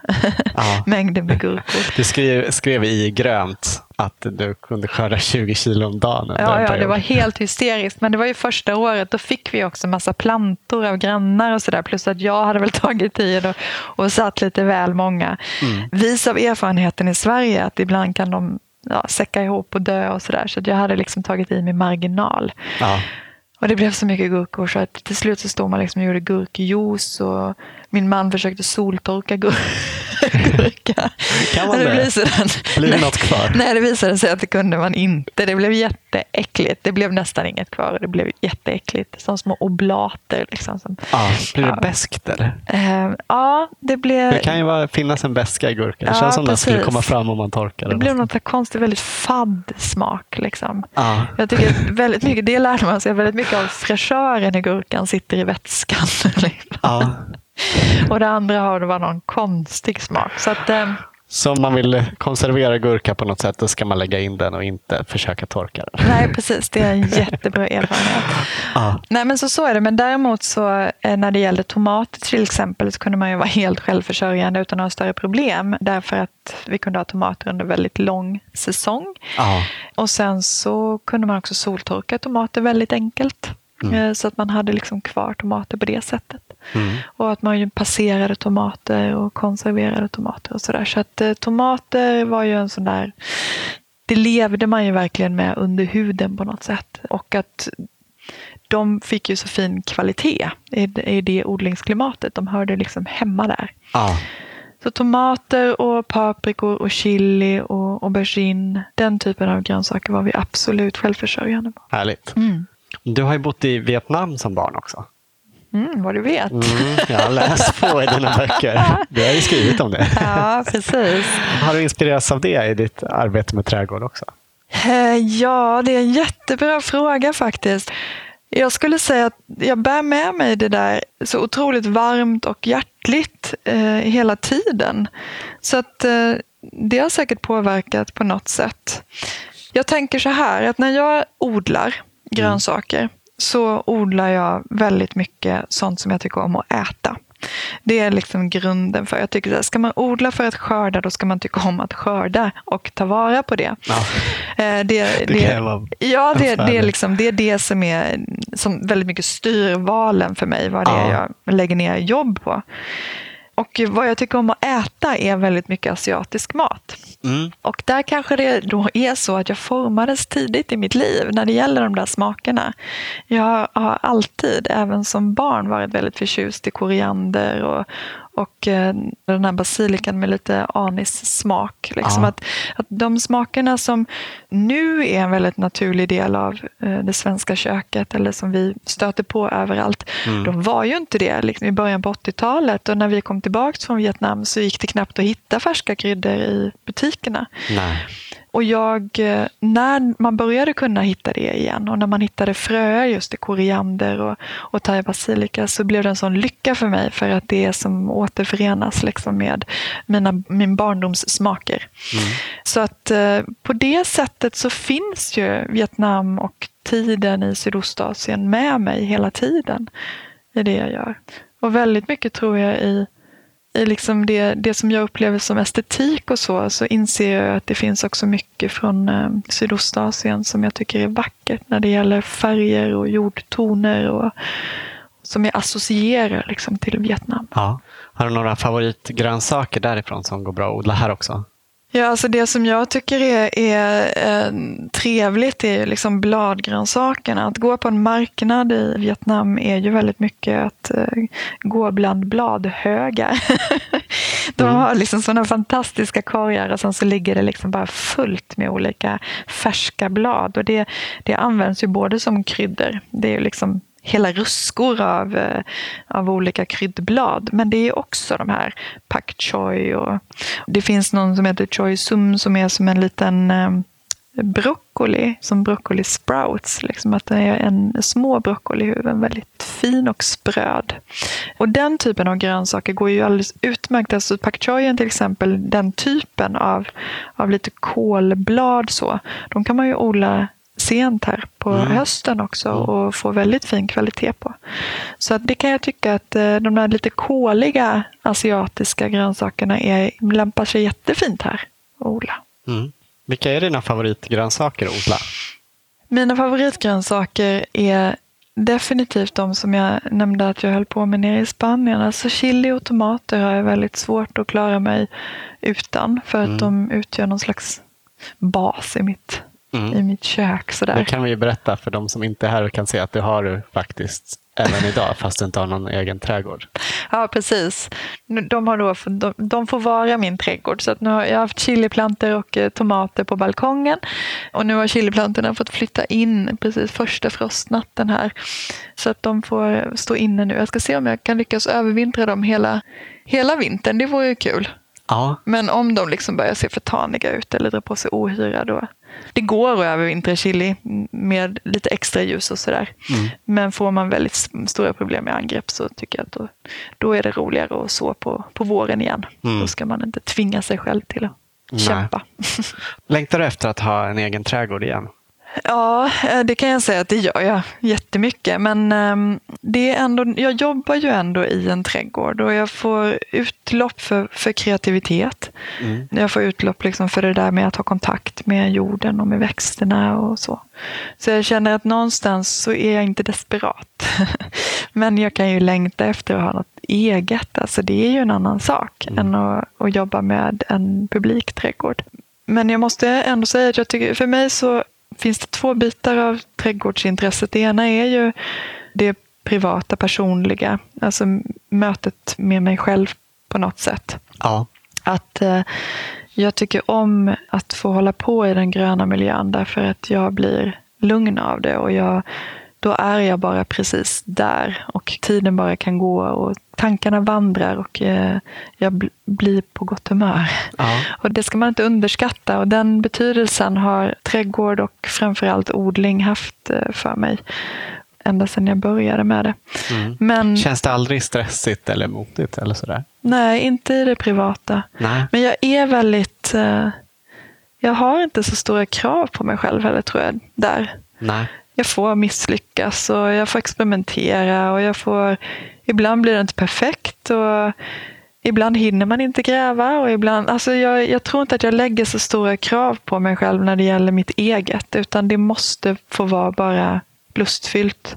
Ja. mängder med gurkor. Du skrev, skrev i grönt att du kunde skörda 20 kilo om dagen. Ja, ja, det var helt hysteriskt. Men det var ju första året, då fick vi också massa plantor av grannar och sådär. Plus att jag hade väl tagit tid och, och satt lite väl många. Mm. Vis av erfarenheten i Sverige att ibland kan de ja, säcka ihop och dö och sådär. Så att jag hade liksom tagit i min marginal. Ja. Och det blev så mycket gurkor så att till slut så stod man liksom och gjorde gurkjuice och min man försökte soltorka gur gurka. Kan man det? blev Blir det något kvar? Nej, det visade sig att det kunde man inte. Det blev jätteäckligt. Det blev nästan inget kvar det blev jätteäckligt. Som små oblater. Liksom, som, Ja. Blir det Ja. beskt eller? eh, ja, det blev, Det kan ju vara, finnas en beska i gurka. Det Ja, känns som den skulle precis. komma fram om man torkar det den. blev något konstigt, väldigt fadd smak. Liksom. Ja. Jag tycker väldigt mycket, det lärde man sig, väldigt mycket av fräschören i gurkan sitter i vätskan. liksom. Ja. och det andra har det var någon konstig smak. Så att, eh, Så om man vill konservera gurka på något sätt, då ska man lägga in den och inte försöka torka den. nej, precis. Det är en jättebra erfarenhet. Ja. Nej, men så, så är det. Men däremot så eh, när det gällde tomater till exempel så kunde man ju vara helt självförsörjande utan några större problem. Därför att vi kunde ha tomater under väldigt lång säsong. Ja. Och sen så kunde man också soltorka tomater väldigt enkelt. Mm. Eh, så att man hade liksom kvar tomater på det sättet. Mm. Och att man ju passerade tomater och konserverade tomater och sådär. Så att eh, tomater var ju en sån där, det levde man ju verkligen med under huden på något sätt. Och att de fick ju så fin kvalitet i, det odlingsklimatet. De hörde liksom hemma där. Ah. Så tomater och paprikor och chili och aubergine, den typen av grönsaker var vi absolut självförsörjande på. Härligt. Mm. Du har ju bott i Vietnam som barn också. Mm, vad du vet. Mm, jag har läst på i dina böcker. Du har ju skrivit om det. Ja, precis. Har du inspirerats av det i ditt arbete med trädgård också? Eh, ja, det är en jättebra fråga faktiskt. Jag skulle säga att jag bär med mig det där så otroligt varmt och hjärtligt eh, hela tiden. Så att eh, det har säkert påverkat på något sätt. Jag tänker så här, att när jag odlar grönsaker mm. Så odlar jag väldigt mycket sånt som jag tycker om att äta. Det är liksom grunden för, jag tycker att ska man odla för att skörda, då ska man tycka om att skörda och ta vara på det. Ja. Eh, det, det, det, ja, det, det, är liksom, det är det som är som väldigt mycket styr valen för mig, vad det ja. är jag lägger ner jobb på. Och vad jag tycker om att äta är väldigt mycket asiatisk mat. Mm. Och där kanske det då är så att jag formades tidigt i mitt liv när det gäller de där smakerna. Jag har alltid, även som barn, varit väldigt förtjust i koriander och, och eh, den här basilikan med lite anissmak. Liksom att, att de smakerna som nu är en väldigt naturlig del av eh, det svenska köket eller som vi stöter på överallt, mm. de var ju inte det liksom i början på 80-talet och när vi kom tillbaka från Vietnam så gick det knappt att hitta färska kryddor i butikerna. Nej. Och jag, eh, när man började kunna hitta det igen och när man hittade fröer just i koriander och, och thai basilika så blev det en sån lycka för mig för att det är som återförenas liksom med mina, min barndoms smaker. Mm. Så att eh, på det sättet så finns ju Vietnam och tiden i Sydostasien med mig hela tiden i det jag gör. Och väldigt mycket tror jag i i liksom det, det som jag upplever som estetik och så, så inser jag att det finns också mycket från eh, Sydostasien som jag tycker är vackert när det gäller färger och jordtoner och som jag associerar liksom till Vietnam. Ja. Har du några favoritgrönsaker därifrån som går bra att odla här också? Ja, alltså det som jag tycker är, är eh, trevligt är liksom bladgrönsakerna. Att gå på en marknad i Vietnam är ju väldigt mycket att eh, gå bland bladhögar. De mm. har liksom sådana fantastiska korgar och sen så ligger det liksom bara fullt med olika färska blad. Och det, det används ju både som kryddor. Det är ju liksom hela ruskor av, eh, av olika kryddblad. Men det är också de här pak choi och det finns någon som heter choi sum som är som en liten eh, broccoli, som broccoli sprouts. Liksom att det är en små broccolihuvuden, väldigt fin och spröd. Och den typen av grönsaker går ju alldeles utmärkt. Alltså pak choyen till exempel, den typen av, av lite kolblad så, de kan man ju odla sent här på mm. hösten också mm. och få väldigt fin kvalitet på. Så det kan jag tycka att eh, de där lite koliga asiatiska grönsakerna är, lämpar sig jättefint här att odla. Mm. Vilka är dina favoritgrönsaker att odla? Mina favoritgrönsaker är definitivt de som jag nämnde att jag höll på med nere i Spanien. Alltså chili och tomater har jag väldigt svårt att klara mig utan för att mm. de utgör någon slags bas i mitt mm. i mitt kök. Sådär. Det kan vi ju berätta för de som inte är här och kan se att det har du faktiskt även idag, fast du inte har någon egen trädgård. Ja, precis. De, har då, de, de får vara min trädgård. Så nu har jag haft chiliplantor och eh, tomater på balkongen. Och nu har chiliplantorna fått flytta in precis första frostnatten här. Så att de får stå inne nu. Jag ska se om jag kan lyckas övervintra dem hela, hela vintern. Det vore ju kul. Ja. Men om de liksom börjar se för taniga ut eller drar på sig ohyra, då, det går att övervintra chili med lite extra ljus och sådär. Mm. Men får man väldigt stora problem med angrepp så tycker jag att då, då är det roligare att så på, på våren igen. Mm. Då ska man inte tvinga sig själv till att Nej. kämpa. Längtar du efter att ha en egen trädgård igen? Ja, eh, det kan jag säga att det gör jag jättemycket. Men um, det är ändå, jag jobbar ju ändå i en trädgård och jag får utlopp för, för kreativitet. Mm. Jag får utlopp liksom för det där med att ha kontakt med jorden och med växterna och så. Så jag känner att någonstans så är jag inte desperat. men jag kan ju längta efter att ha något eget. Alltså det är ju en annan sak mm. än att, att jobba med en publikträdgård. Men jag måste ändå säga att jag tycker, för mig så finns det två bitar av trädgårdsintresset. Det ena är ju det privata, personliga, alltså mötet med mig själv på något sätt. Ja. Att eh, jag tycker om att få hålla på i den gröna miljön därför att jag blir lugn av det och jag då är jag bara precis där och tiden bara kan gå och tankarna vandrar och eh, jag bl blir på gott humör. Ja. Och det ska man inte underskatta och den betydelsen har trädgård och framförallt odling haft eh, för mig ända sedan jag började med det. Mm. Men, Känns det aldrig stressigt eller motigt eller sådär? Nej, inte i det privata. Nej. Men jag är väldigt... Eh, jag har inte så stora krav på mig själv heller tror jag, där. Nej jag får misslyckas och jag får experimentera och jag får, ibland blir det inte perfekt och ibland hinner man inte gräva och ibland, alltså jag, jag tror inte att jag lägger så stora krav på mig själv när det gäller mitt eget utan det måste få vara bara lustfyllt.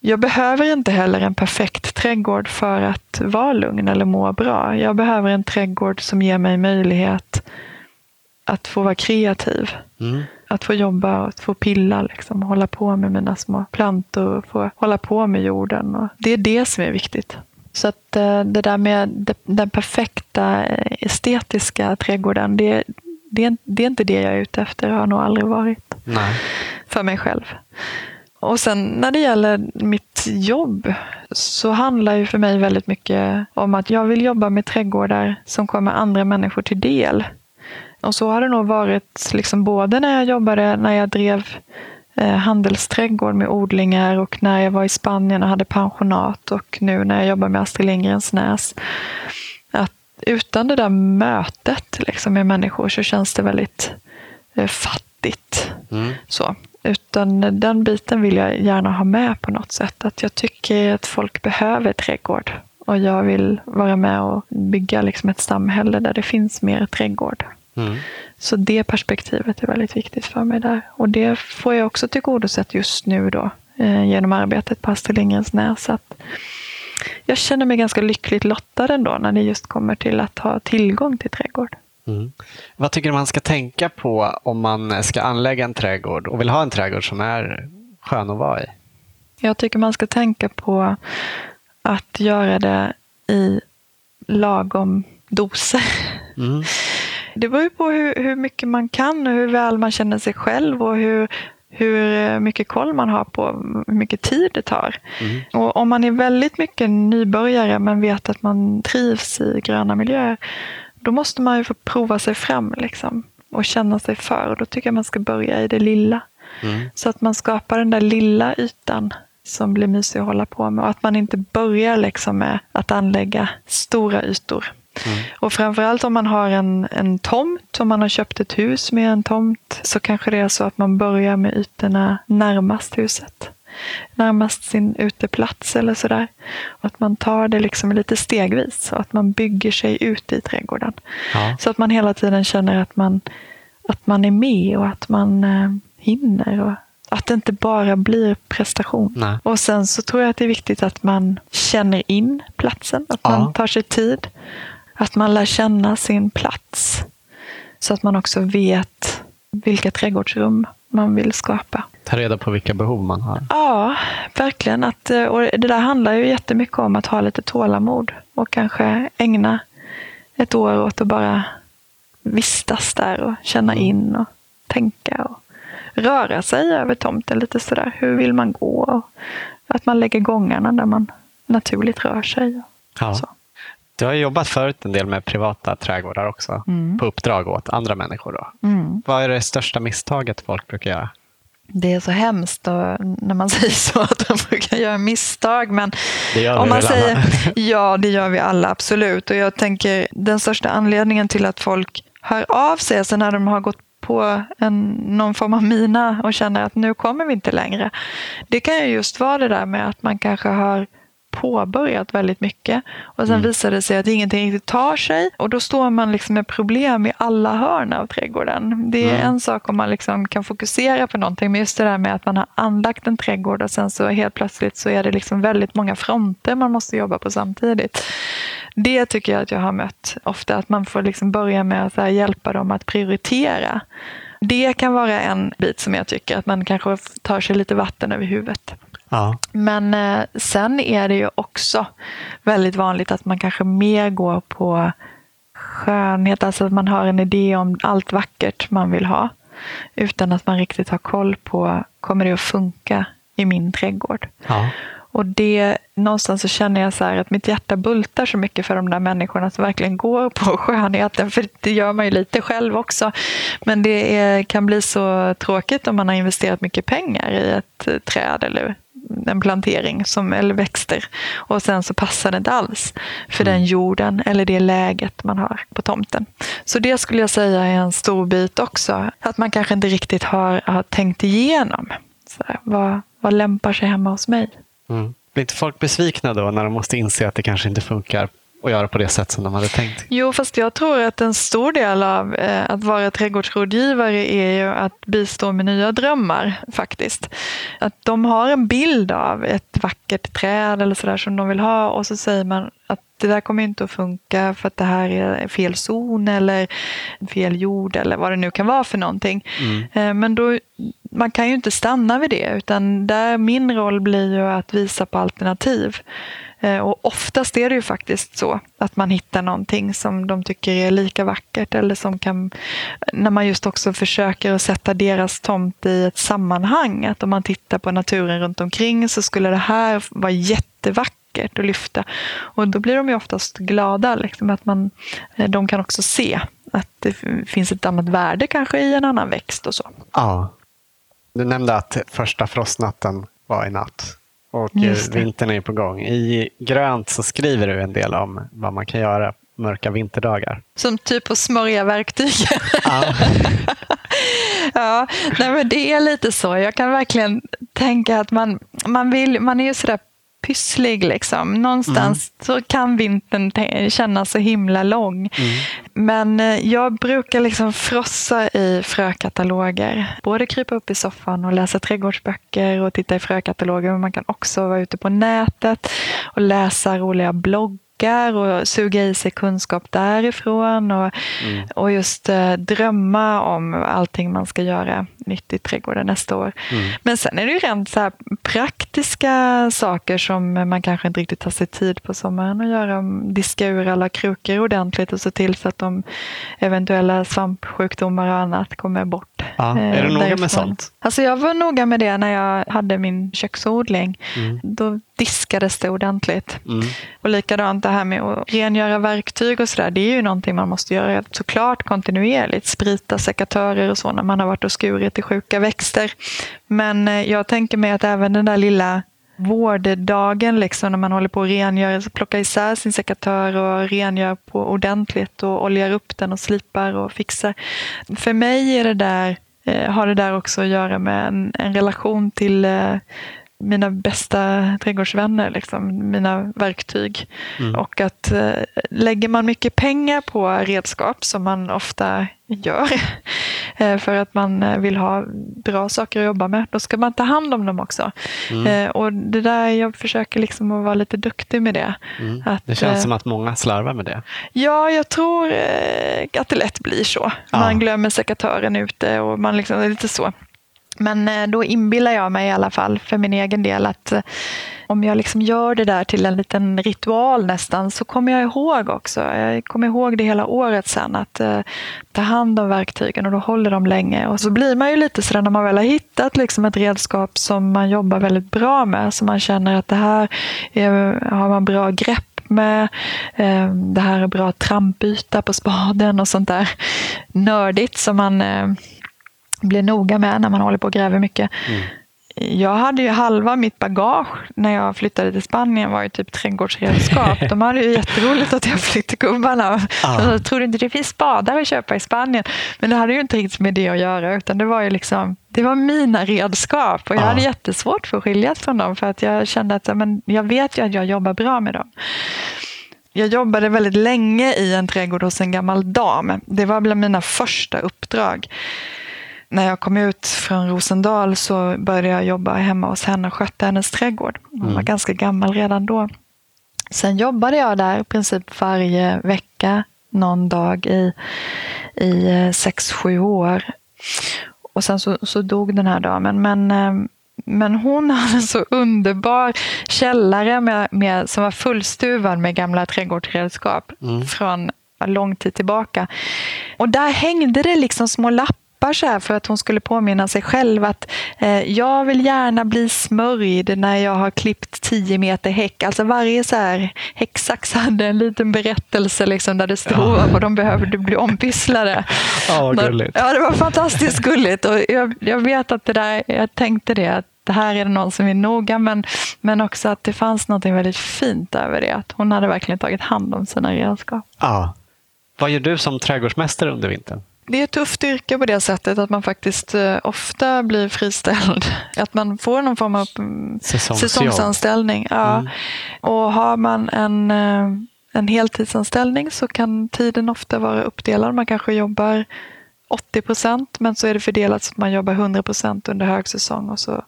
Jag behöver inte heller en perfekt trädgård för att vara lugn eller må bra. Jag behöver en trädgård som ger mig möjlighet att få vara kreativ. Mm att få jobba och att få pilla, liksom, hålla på med mina små plantor och få hålla på med jorden. Och det är det som är viktigt. Så att eh, det där med den perfekta eh, estetiska trädgården, det, det, det är inte det jag är ute efter. Det har nog aldrig varit. Nej. För mig själv. Och sen när det gäller mitt jobb så handlar ju för mig väldigt mycket om att jag vill jobba med trädgårdar som kommer andra människor till del. Och så har det nog varit liksom både när jag jobbade, när jag drev eh, handelsträdgård med odlingar och när jag var i Spanien och hade pensionat och nu när jag jobbar med Astrid Lindgrens Näs. Att utan det där mötet liksom, med människor så känns det väldigt eh, fattigt. Mm. Så. Utan den biten vill jag gärna ha med på något sätt. Att jag tycker att folk behöver trädgård. Och jag vill vara med och bygga liksom ett samhälle där det finns mer trädgård. Mm. Så det perspektivet är väldigt viktigt för mig där. Och det får jag också tillgodosett just nu då eh, genom arbetet på Astrid Lindgrens Näs. Jag känner mig ganska lyckligt lottad ändå när det just kommer till att ha tillgång till trädgård. Mm. Vad tycker du man ska tänka på om man ska anlägga en trädgård och vill ha en trädgård som är skön att vara i? Jag tycker man ska tänka på att göra det i lagom doser. Mm. Det beror ju på hur, hur mycket man kan och hur väl man känner sig själv och hur, hur mycket koll man har på hur mycket tid det tar. Mm. Och om man är väldigt mycket nybörjare men vet att man trivs i gröna miljöer, då måste man ju få prova sig fram liksom, och känna sig för. Och då tycker jag man ska börja i det lilla. Mm. Så att man skapar den där lilla ytan som blir mysig att hålla på med och att man inte börjar liksom med att anlägga stora ytor. Mm. Och framförallt om man har en, en tomt, om man har köpt ett hus med en tomt, så kanske det är så att man börjar med ytorna närmast huset. Närmast sin uteplats eller sådär. Att man tar det liksom lite stegvis och att man bygger sig ut i trädgården. Ja. Så att man hela tiden känner att man, att man är med och att man eh, hinner. Och att det inte bara blir prestation. Nej. Och sen så tror jag att det är viktigt att man känner in platsen, att ja. man tar sig tid. Att man lär känna sin plats. Så att man också vet vilka trädgårdsrum man vill skapa. Ta reda på vilka behov man har. Ja, verkligen. Att, eh, och det där handlar ju jättemycket om att ha lite tålamod och kanske ägna ett år åt att bara vistas där och känna mm. in och tänka och röra sig över tomten lite sådär. Hur vill man gå? Att man lägger gångarna där man naturligt rör sig. Ja. Så. Du har jobbat förut en del med privata trädgårdar också, mm. på uppdrag åt andra människor. Då. Mm. Vad är det största misstaget folk brukar göra? Det är så hemskt då, när man säger så, att de brukar göra misstag. Men det gör om man säger, alla? Ja, det gör vi alla, absolut. Och jag tänker den största anledningen till att folk hör av sig, alltså när de har gått på en, någon form av mina och känner att nu kommer vi inte längre. Det kan ju just vara det där med att man kanske har påbörjat väldigt mycket och sen mm. visar det sig att ingenting riktigt tar sig och då står man liksom med problem i alla hörn av trädgården. Det är mm. en sak om man liksom kan fokusera på någonting men just det där med att man har anlagt en trädgård och sen så helt plötsligt så är det liksom väldigt många fronter man måste jobba på samtidigt. Det tycker jag att jag har mött ofta, att man får liksom börja med att hjälpa dem att prioritera. Det kan vara en bit som jag tycker att man kanske tar sig lite vatten över huvudet. Ja. Men eh, sen är det ju också väldigt vanligt att man kanske mer går på skönhet, alltså att man har en idé om allt vackert man vill ha utan att man riktigt har koll på, kommer det att funka i min trädgård? Ja. Och det, någonstans så känner jag så att mitt hjärta bultar så mycket för de där människorna som verkligen går på skönheten, för det gör man ju lite själv också. Men det är, kan bli så tråkigt om man har investerat mycket pengar i ett träd eller en plantering som, eller växter och sen så passar det inte alls för mm. den jorden eller det läget man har på tomten. Så det skulle jag säga är en stor bit också. Att man kanske inte riktigt har, har tänkt igenom. Så här, vad, vad lämpar sig hemma hos mig? Mm. Blir inte folk besvikna då när de måste inse att det kanske inte funkar och göra på det sätt som de hade tänkt? Jo, fast jag tror att en stor del av eh, att vara trädgårdsrådgivare är ju att bistå med nya drömmar faktiskt. Att de har en bild av ett vackert träd eller sådär som de vill ha och så säger man att det där kommer inte att funka för att det här är fel zon eller fel jord eller vad det nu kan vara för någonting. Mm. Eh, men då, man kan ju inte stanna vid det utan där min roll blir ju att visa på alternativ. Eh, och oftast är det ju faktiskt så att man hittar någonting som de tycker är lika vackert eller som kan, när man just också försöker att sätta deras tomt i ett sammanhang, att om man tittar på naturen runt omkring så skulle det här vara jättevackert att lyfta. Och då blir de ju oftast glada, liksom, att man, eh, de kan också se att det finns ett annat värde kanske i en annan växt och så. Ja. Du nämnde att första frostnatten var i natt. Och vintern är på gång. I grönt så skriver du en del om vad man kan göra mörka vinterdagar. Som typ att smörja verktyg. Ja. ja, nej men det är lite så. Jag kan verkligen tänka att man, man, vill, man är ju sådär pysslig. Liksom. Någonstans mm. så kan vintern kännas så himla lång. Mm. Men eh, jag brukar liksom frossa i frökataloger. Både krypa upp i soffan och läsa trädgårdsböcker och titta i frökataloger. Men man kan också vara ute på nätet och läsa roliga bloggar och suga i sig kunskap därifrån och, mm. och just eh, drömma om allting man ska göra nytt i trädgården nästa år. Mm. Men sen är det ju rent så praktiska saker som man kanske inte riktigt tar sig tid på sommaren att göra. Diska ur alla krukor ordentligt och se till så att de eventuella svampsjukdomar och annat kommer bort. Ja, är du eh, noga med sånt? Alltså jag var noga med det när jag hade min köksodling. Mm. Då diskades det ordentligt. Mm. Och likadant det här med att rengöra verktyg och sådär. Det är ju någonting man måste göra såklart kontinuerligt. Sprita sekatörer och så när man har varit och skurit i sjuka växter. Men eh, jag tänker mig att även den där lilla vårddagen liksom, när man håller på att rengöra, alltså plocka isär sin sekatör och rengör på ordentligt och oljar upp den och slipar och fixar. För mig är det där, eh, har det där också att göra med en, en relation till eh, mina bästa trädgårdsvänner, liksom, mina verktyg. Mm. Och att eh, lägger man mycket pengar på redskap, som man ofta gör, eh, för att man eh, vill ha bra saker att jobba med, då ska man ta hand om dem också. Mm. Eh, och det där, jag försöker liksom att vara lite duktig med det. Mm. Att, det känns som att många slarvar med det. Ja, jag tror att det lätt blir så. Man ja. glömmer sekatören ute och man liksom, lite så. Men eh, då inbillar jag mig i alla fall för min egen del att eh, om jag liksom gör det där till en liten ritual nästan så kommer jag ihåg också. Jag kommer ihåg det hela året sen att eh, ta hand om verktygen och då håller de länge. Och så blir man ju lite sådär när man väl har hittat liksom ett redskap som man jobbar väldigt bra med. Så man känner att det här är, har man bra grepp med. Eh, det här är bra trampyta på spaden och sånt där nördigt som man blir noga med när man håller på och gräver mycket. Mm. jag hade ju halva mitt bagage när jag flyttade till Spanien var ju typ trädgårdsredskap. De hade ju jätteroligt att jag flyttade gubbarna. Ah. Jag trodde inte det finns spadar att köpa i Spanien. Men det hade ju inte riktigt med det att göra utan det var ju liksom det var mina redskap och jag ah. hade jättesvårt för att skiljas från dem för att jag kände att men jag vet ju att jag jobbar bra med dem. Jag jobbade väldigt länge i en trädgård hos en gammal dam. Det var bland mina första uppdrag när jag kom ut från Rosendal så började jag jobba hemma hos henne och skötte hennes trädgård. Hon var mm. ganska gammal redan då. Sen jobbade jag där i princip varje vecka, någon dag i, i eh, sex, sju år. Och sen så, så dog den här damen. Men, eh, men hon hade en så underbar källare med, med, som var fullstuvad med gamla trädgårdsredskap mm. från lång tid tillbaka. Och där hängde det liksom små lappar lappar så här för att hon skulle påminna sig själv att eh, jag vill gärna bli smörjd när jag har klippt 10 meter häck. Alltså varje så här häcksax hade en liten berättelse liksom där det stod ja. vad de behövde bli ompysslade. Ja, gulligt. Ja, det var fantastiskt gulligt. Och jag, jag vet att det där, jag tänkte det, att det här är det någon som är noga, men, men också att det fanns något väldigt fint över det. Att hon hade verkligen tagit hand om sina redskap. Ja. Vad gör du som trädgårdsmästare under vintern? Det är ett tufft yrke på det sättet att man faktiskt eh, ofta blir friställd. Att man får någon form av mm, säsongsanställning. Ja. Mm. Och har man en, eh, en heltidsanställning så kan tiden ofta vara uppdelad. Man kanske jobbar 80 procent men så är det fördelat så att man jobbar 100 procent under högsäsong och så,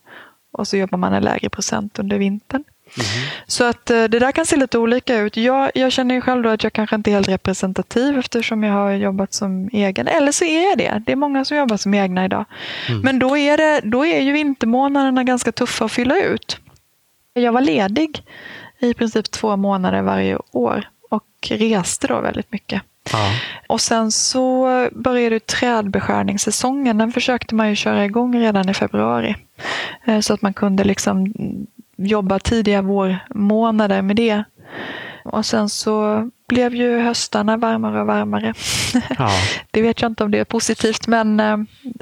och så jobbar man en lägre procent under vintern. Mm. Så att eh, det där kan se lite olika ut. Jag, jag känner ju själv att jag kanske inte är helt representativ eftersom jag har jobbat som egen. Eller så är jag det. Det är många som jobbar som egna idag. Mm. Men då är, det, då är ju vintermånaderna ganska tuffa att fylla ut. Jag var ledig i princip två månader varje år och reste då väldigt mycket. Ja. Och sen så började trädbeskärningssäsongen. Den försökte man ju köra igång redan i februari. Eh, så att man kunde liksom jobba tidiga vårmånader med det. Och sen så blev ju höstarna varmare och varmare. Ja. det vet jag inte om det är positivt, men eh,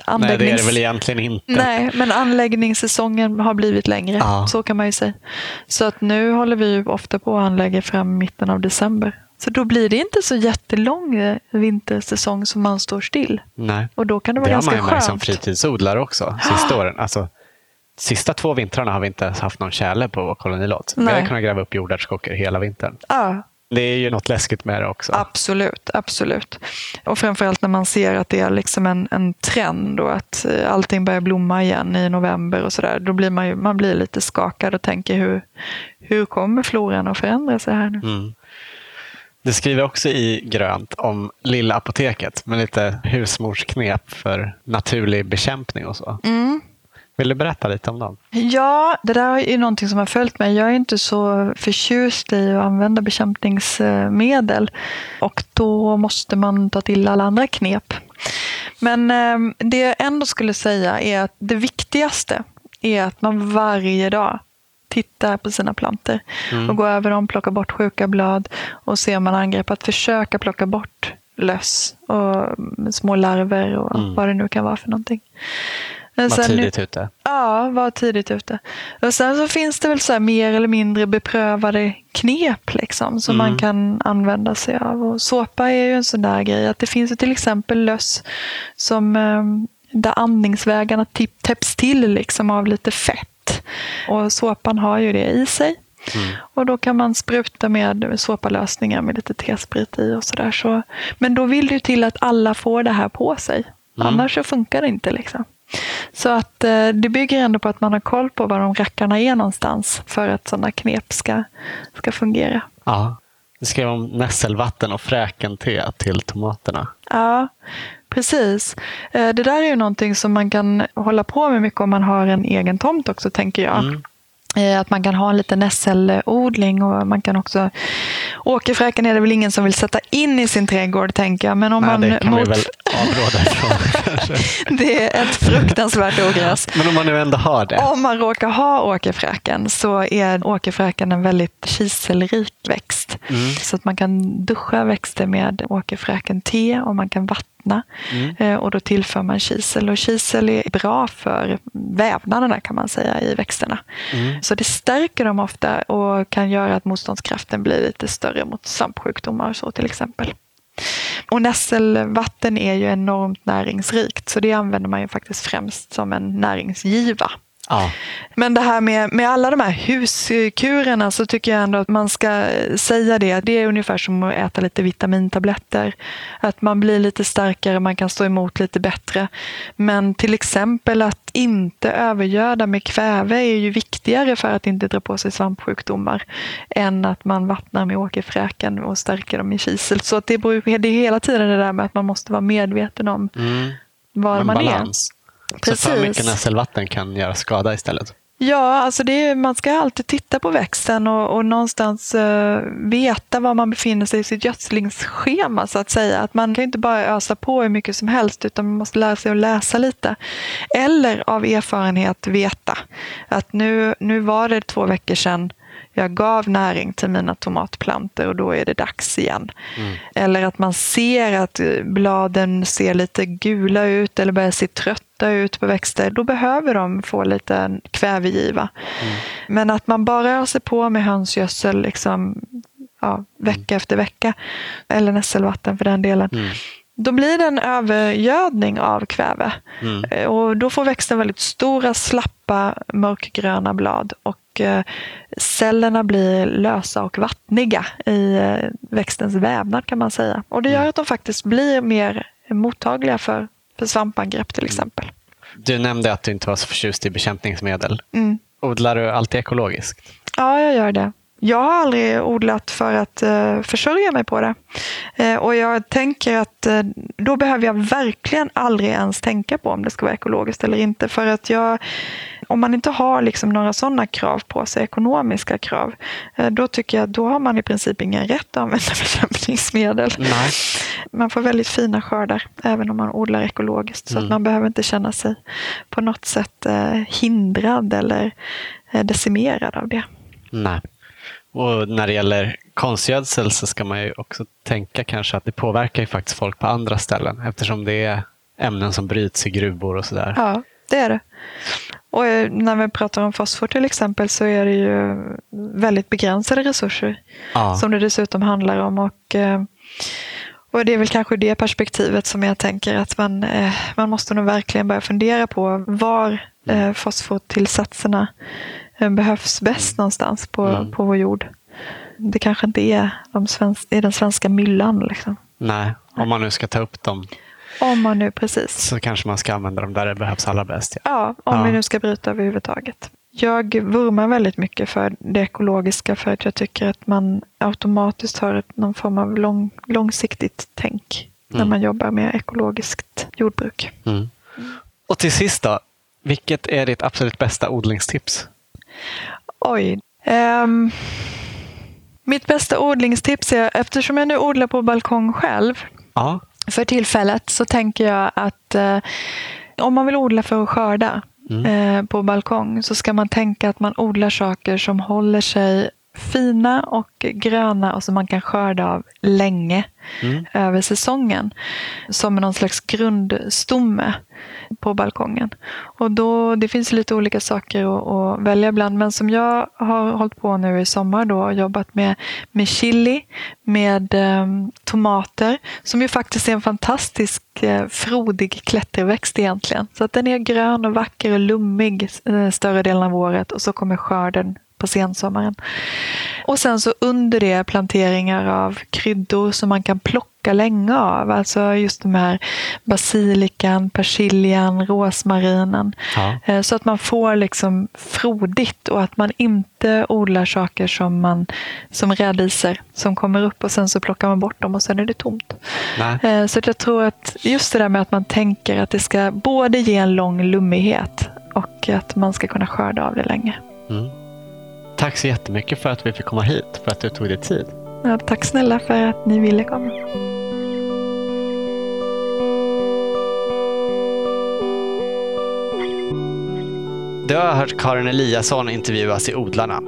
anläggnings... Nej, det är det väl egentligen inte. Nej, men anläggningssäsongen har blivit längre. Ja. Så kan man ju säga. Så att nu håller vi ofta på att anlägga fram mitten av december. Så då blir det inte så jättelång eh, vintersäsong som man står still. Nej. Och då kan det vara det ganska skönt. Det har man ju märkt som fritidsodlare också, sista åren. Alltså, sista två vintrarna har vi inte haft någon tjäle på vår kolonilott. Vi har kunnat gräva upp jordärtskockor hela vintern. Ja. Det är ju något läskigt med det också. Absolut, absolut. Och framförallt när man ser att det är liksom en, en trend och att eh, allting börjar blomma igen i november och sådär. Då blir man, ju, man blir lite skakad och tänker hur, hur kommer floran att förändra sig här nu? Mm. Du skriver också i grönt om Lilla apoteket med lite husmorsknep för naturlig bekämpning och så. Mm. Vill du berätta lite om dem? Ja, det där är någonting som har följt mig. Jag är inte så förtjust i att använda bekämpningsmedel och då måste man ta till alla andra knep. Men ehm, det jag ändå skulle säga är att det viktigaste är att man varje dag tittar på sina planter mm. och går över dem, plockar bort sjuka blad och ser om man angrepp. Att försöka plocka bort löss och små larver och mm. vad det nu kan vara för någonting. Var tidigt ute. Ja, var tidigt ute. Och sen så finns det väl så mer eller mindre beprövade knep liksom, som mm. man kan använda sig av. Och såpa är ju en sån där grej. Att det finns ju till exempel löss som, ehm, där andningsvägarna täpps till liksom av lite fett. Och såpan har ju det i sig. Mm. Och då kan man spruta med såpalösningar med lite T-sprit i och sådär. Så, men då vill det till att alla får det här på sig. Mm. Annars så funkar det inte. liksom. Så att eh, det bygger ändå på att man har koll på var de rackarna är någonstans för att sådana knep ska, ska fungera. Ja. Du skrev om nässelvatten och fräkente till tomaterna. Ja, precis. Eh, det där är ju någonting som man kan hålla på med mycket om man har en egen tomt också, tänker jag. Mm. Eh, att man kan ha en liten nässelodling och man kan också Åkerfräken är det väl ingen som vill sätta in i sin trädgård, tänker jag. Men om Nej, man det kan mot... avråda ifrån. det är ett fruktansvärt ogräs. Men om man nu ändå har det? Om man råkar ha åkerfräken så är åkerfräken en väldigt kiselrik växt. Mm. Så att man kan duscha växter med åkerfräken te och man kan vattna vattna. Mm. Och då tillför man kisel och kisel är bra för vävnaderna kan man säga i växterna. Mm. Så det stärker dem ofta och kan göra att motståndskraften blir lite större mot svampsjukdomar och så till exempel. Och nässelvatten är ju enormt näringsrikt så det använder man ju faktiskt främst som en näringsgiva. Ja. Men det här med, med alla de här huskurerna så tycker jag ändå att man ska säga det. Det är ungefär som att äta lite vitamintabletter. Att man blir lite starkare, man kan stå emot lite bättre. Men till exempel att inte övergöda med kväve är ju viktigare för att inte dra på sig svampsjukdomar än att man vattnar med åkerfräken och stärker dem i kisel. Så att det, beror, det är hela tiden det där med att man måste vara medveten om mm. var man balans. är. Precis. Så för mycket nässelvatten kan göra skada istället? Ja, alltså det är, man ska alltid titta på växten och, och någonstans uh, veta var man befinner sig i sitt gödslingsschema så att säga. Att man kan inte bara ösa på hur mycket som helst utan man måste lära sig att läsa lite. Eller av erfarenhet veta att nu, nu var det två veckor sedan jag gav näring till mina tomatplantor och då är det dags igen. Mm. Eller att man ser att bladen ser lite gula ut eller börjar se trötta ut på växter. Då behöver de få lite kvävegiva. Mm. Men att man bara öser på med hönsgödsel liksom, ja, vecka mm. efter vecka, eller nässelvatten för den delen, mm då blir det en övergödning av kväve. Mm. Eh, och då får växten väldigt stora, slappa, mörkgröna blad. Och eh, cellerna blir lösa och vattniga i eh, växtens vävnad kan man säga. Och det gör mm. att de faktiskt blir mer mottagliga för, för svampangrepp till mm. exempel. Du nämnde att du inte var så förtjust i bekämpningsmedel. Mm. Odlar du alltid ekologiskt? Ja, jag gör det. Jag har aldrig odlat för att uh, försörja mig på det. Uh, och jag tänker att uh, då behöver jag verkligen aldrig ens tänka på om det ska vara ekologiskt eller inte. För att jag, om man inte har liksom några sådana krav på sig, ekonomiska krav, då tycker jag då har man i princip ingen rätt att använda bekämpningsmedel. Nej. Man får väldigt fina skördar även om man odlar ekologiskt. Så mm. att man behöver inte känna sig på något sätt hindrad eller decimerad av det. Nej. Och när det gäller konstgödsel så ska man ju också tänka kanske att det påverkar ju faktiskt folk på andra ställen eftersom det är ämnen som bryts i gruvor och sådär. Ja, det är det. Och eh, när vi pratar om fosfor till exempel så är det ju väldigt begränsade resurser ja. som det dessutom handlar om. Och, eh, och det är väl kanske det perspektivet som jag tänker att man, eh, man måste nog verkligen börja fundera på var mm. fosfortillsatserna behövs bäst någonstans på, mm. på vår jord. Det kanske inte är, de svensk, är den svenska myllan. Liksom. Nej, om man nu ska ta upp dem. Om man nu precis. Så kanske man ska använda dem där det behövs allra bäst. Ja, ja om ja. vi nu ska bryta överhuvudtaget. Jag vurmar väldigt mycket för det ekologiska för att jag tycker att man automatiskt har någon form av lång, långsiktigt tänk mm. när man jobbar med ekologiskt jordbruk. Mm. Och till sist då, vilket är ditt absolut bästa odlingstips? Oj. Um, mitt bästa odlingstips är, eftersom jag nu odlar på balkong själv ja. för tillfället, så tänker jag att uh, om man vill odla för att skörda mm. uh, på balkong så ska man tänka att man odlar saker som håller sig fina och gröna och som man kan skörda av länge mm. över säsongen. Som någon slags grundstomme på balkongen. Och då, det finns lite olika saker att, att välja bland. Men som jag har hållit på nu i sommar då och jobbat med, med chili, med um, tomater, som ju faktiskt är en fantastisk uh, frodig klätterväxt egentligen. Så att den är grön och vacker och lummig uh, större delen av året och så kommer skörden på sensommaren. Och sen så under det planteringar av kryddor som man kan plocka länge av. Alltså just de här basilikan, persiljan, rosmarinen. Ja. Eh, så att man får liksom frodigt och att man inte odlar saker som, man, som rädisor som kommer upp och sen så plockar man bort dem och sen är det tomt. Nej. Eh, så jag tror att just det där med att man tänker att det ska både ge en lång lummighet och att man ska kunna skörda av det länge. Mm. Tack så jättemycket för att vi fick komma hit, för att du tog dig tid. Ja, tack snälla för att ni ville komma. Du har hört Karin Eliasson intervjuas i Odlarna.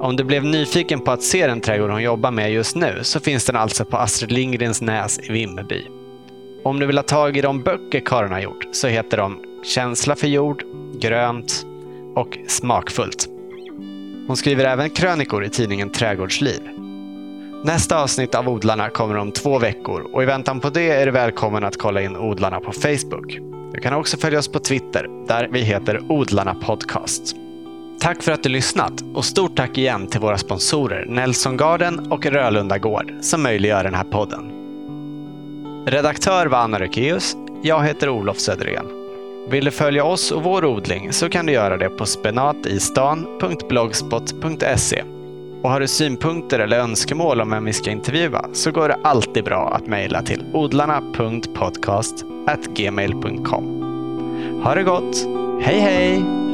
Om du blev nyfiken på att se den trädgård hon jobbar med just nu så finns den alltså på Astrid Lindgrens Näs i Vimmerby. Om du vill ha tag i de böcker Karin har gjort så heter de Känsla för jord, Grönt och Smakfullt. Hon skriver även krönikor i tidningen Trädgårdsliv. Nästa avsnitt av Odlarna kommer om två veckor och i väntan på det är du välkommen att kolla in Odlarna på Facebook. Du kan också följa oss på Twitter där vi heter Odlarna Podcast. Tack för att du lyssnat och stort tack igen till våra sponsorer Nelson Garden och Rölunda Gård som möjliggör den här podden. Redaktör var Anna Rökeus. Jag heter Olof Söderén. Vill du följa oss och vår odling så kan du göra det på spenatistan.blogspot.se. Och har du synpunkter eller önskemål om vem vi ska intervjua så går det alltid bra att mejla till odlarna.podcastgmail.com. Ha det gott! Hej hej!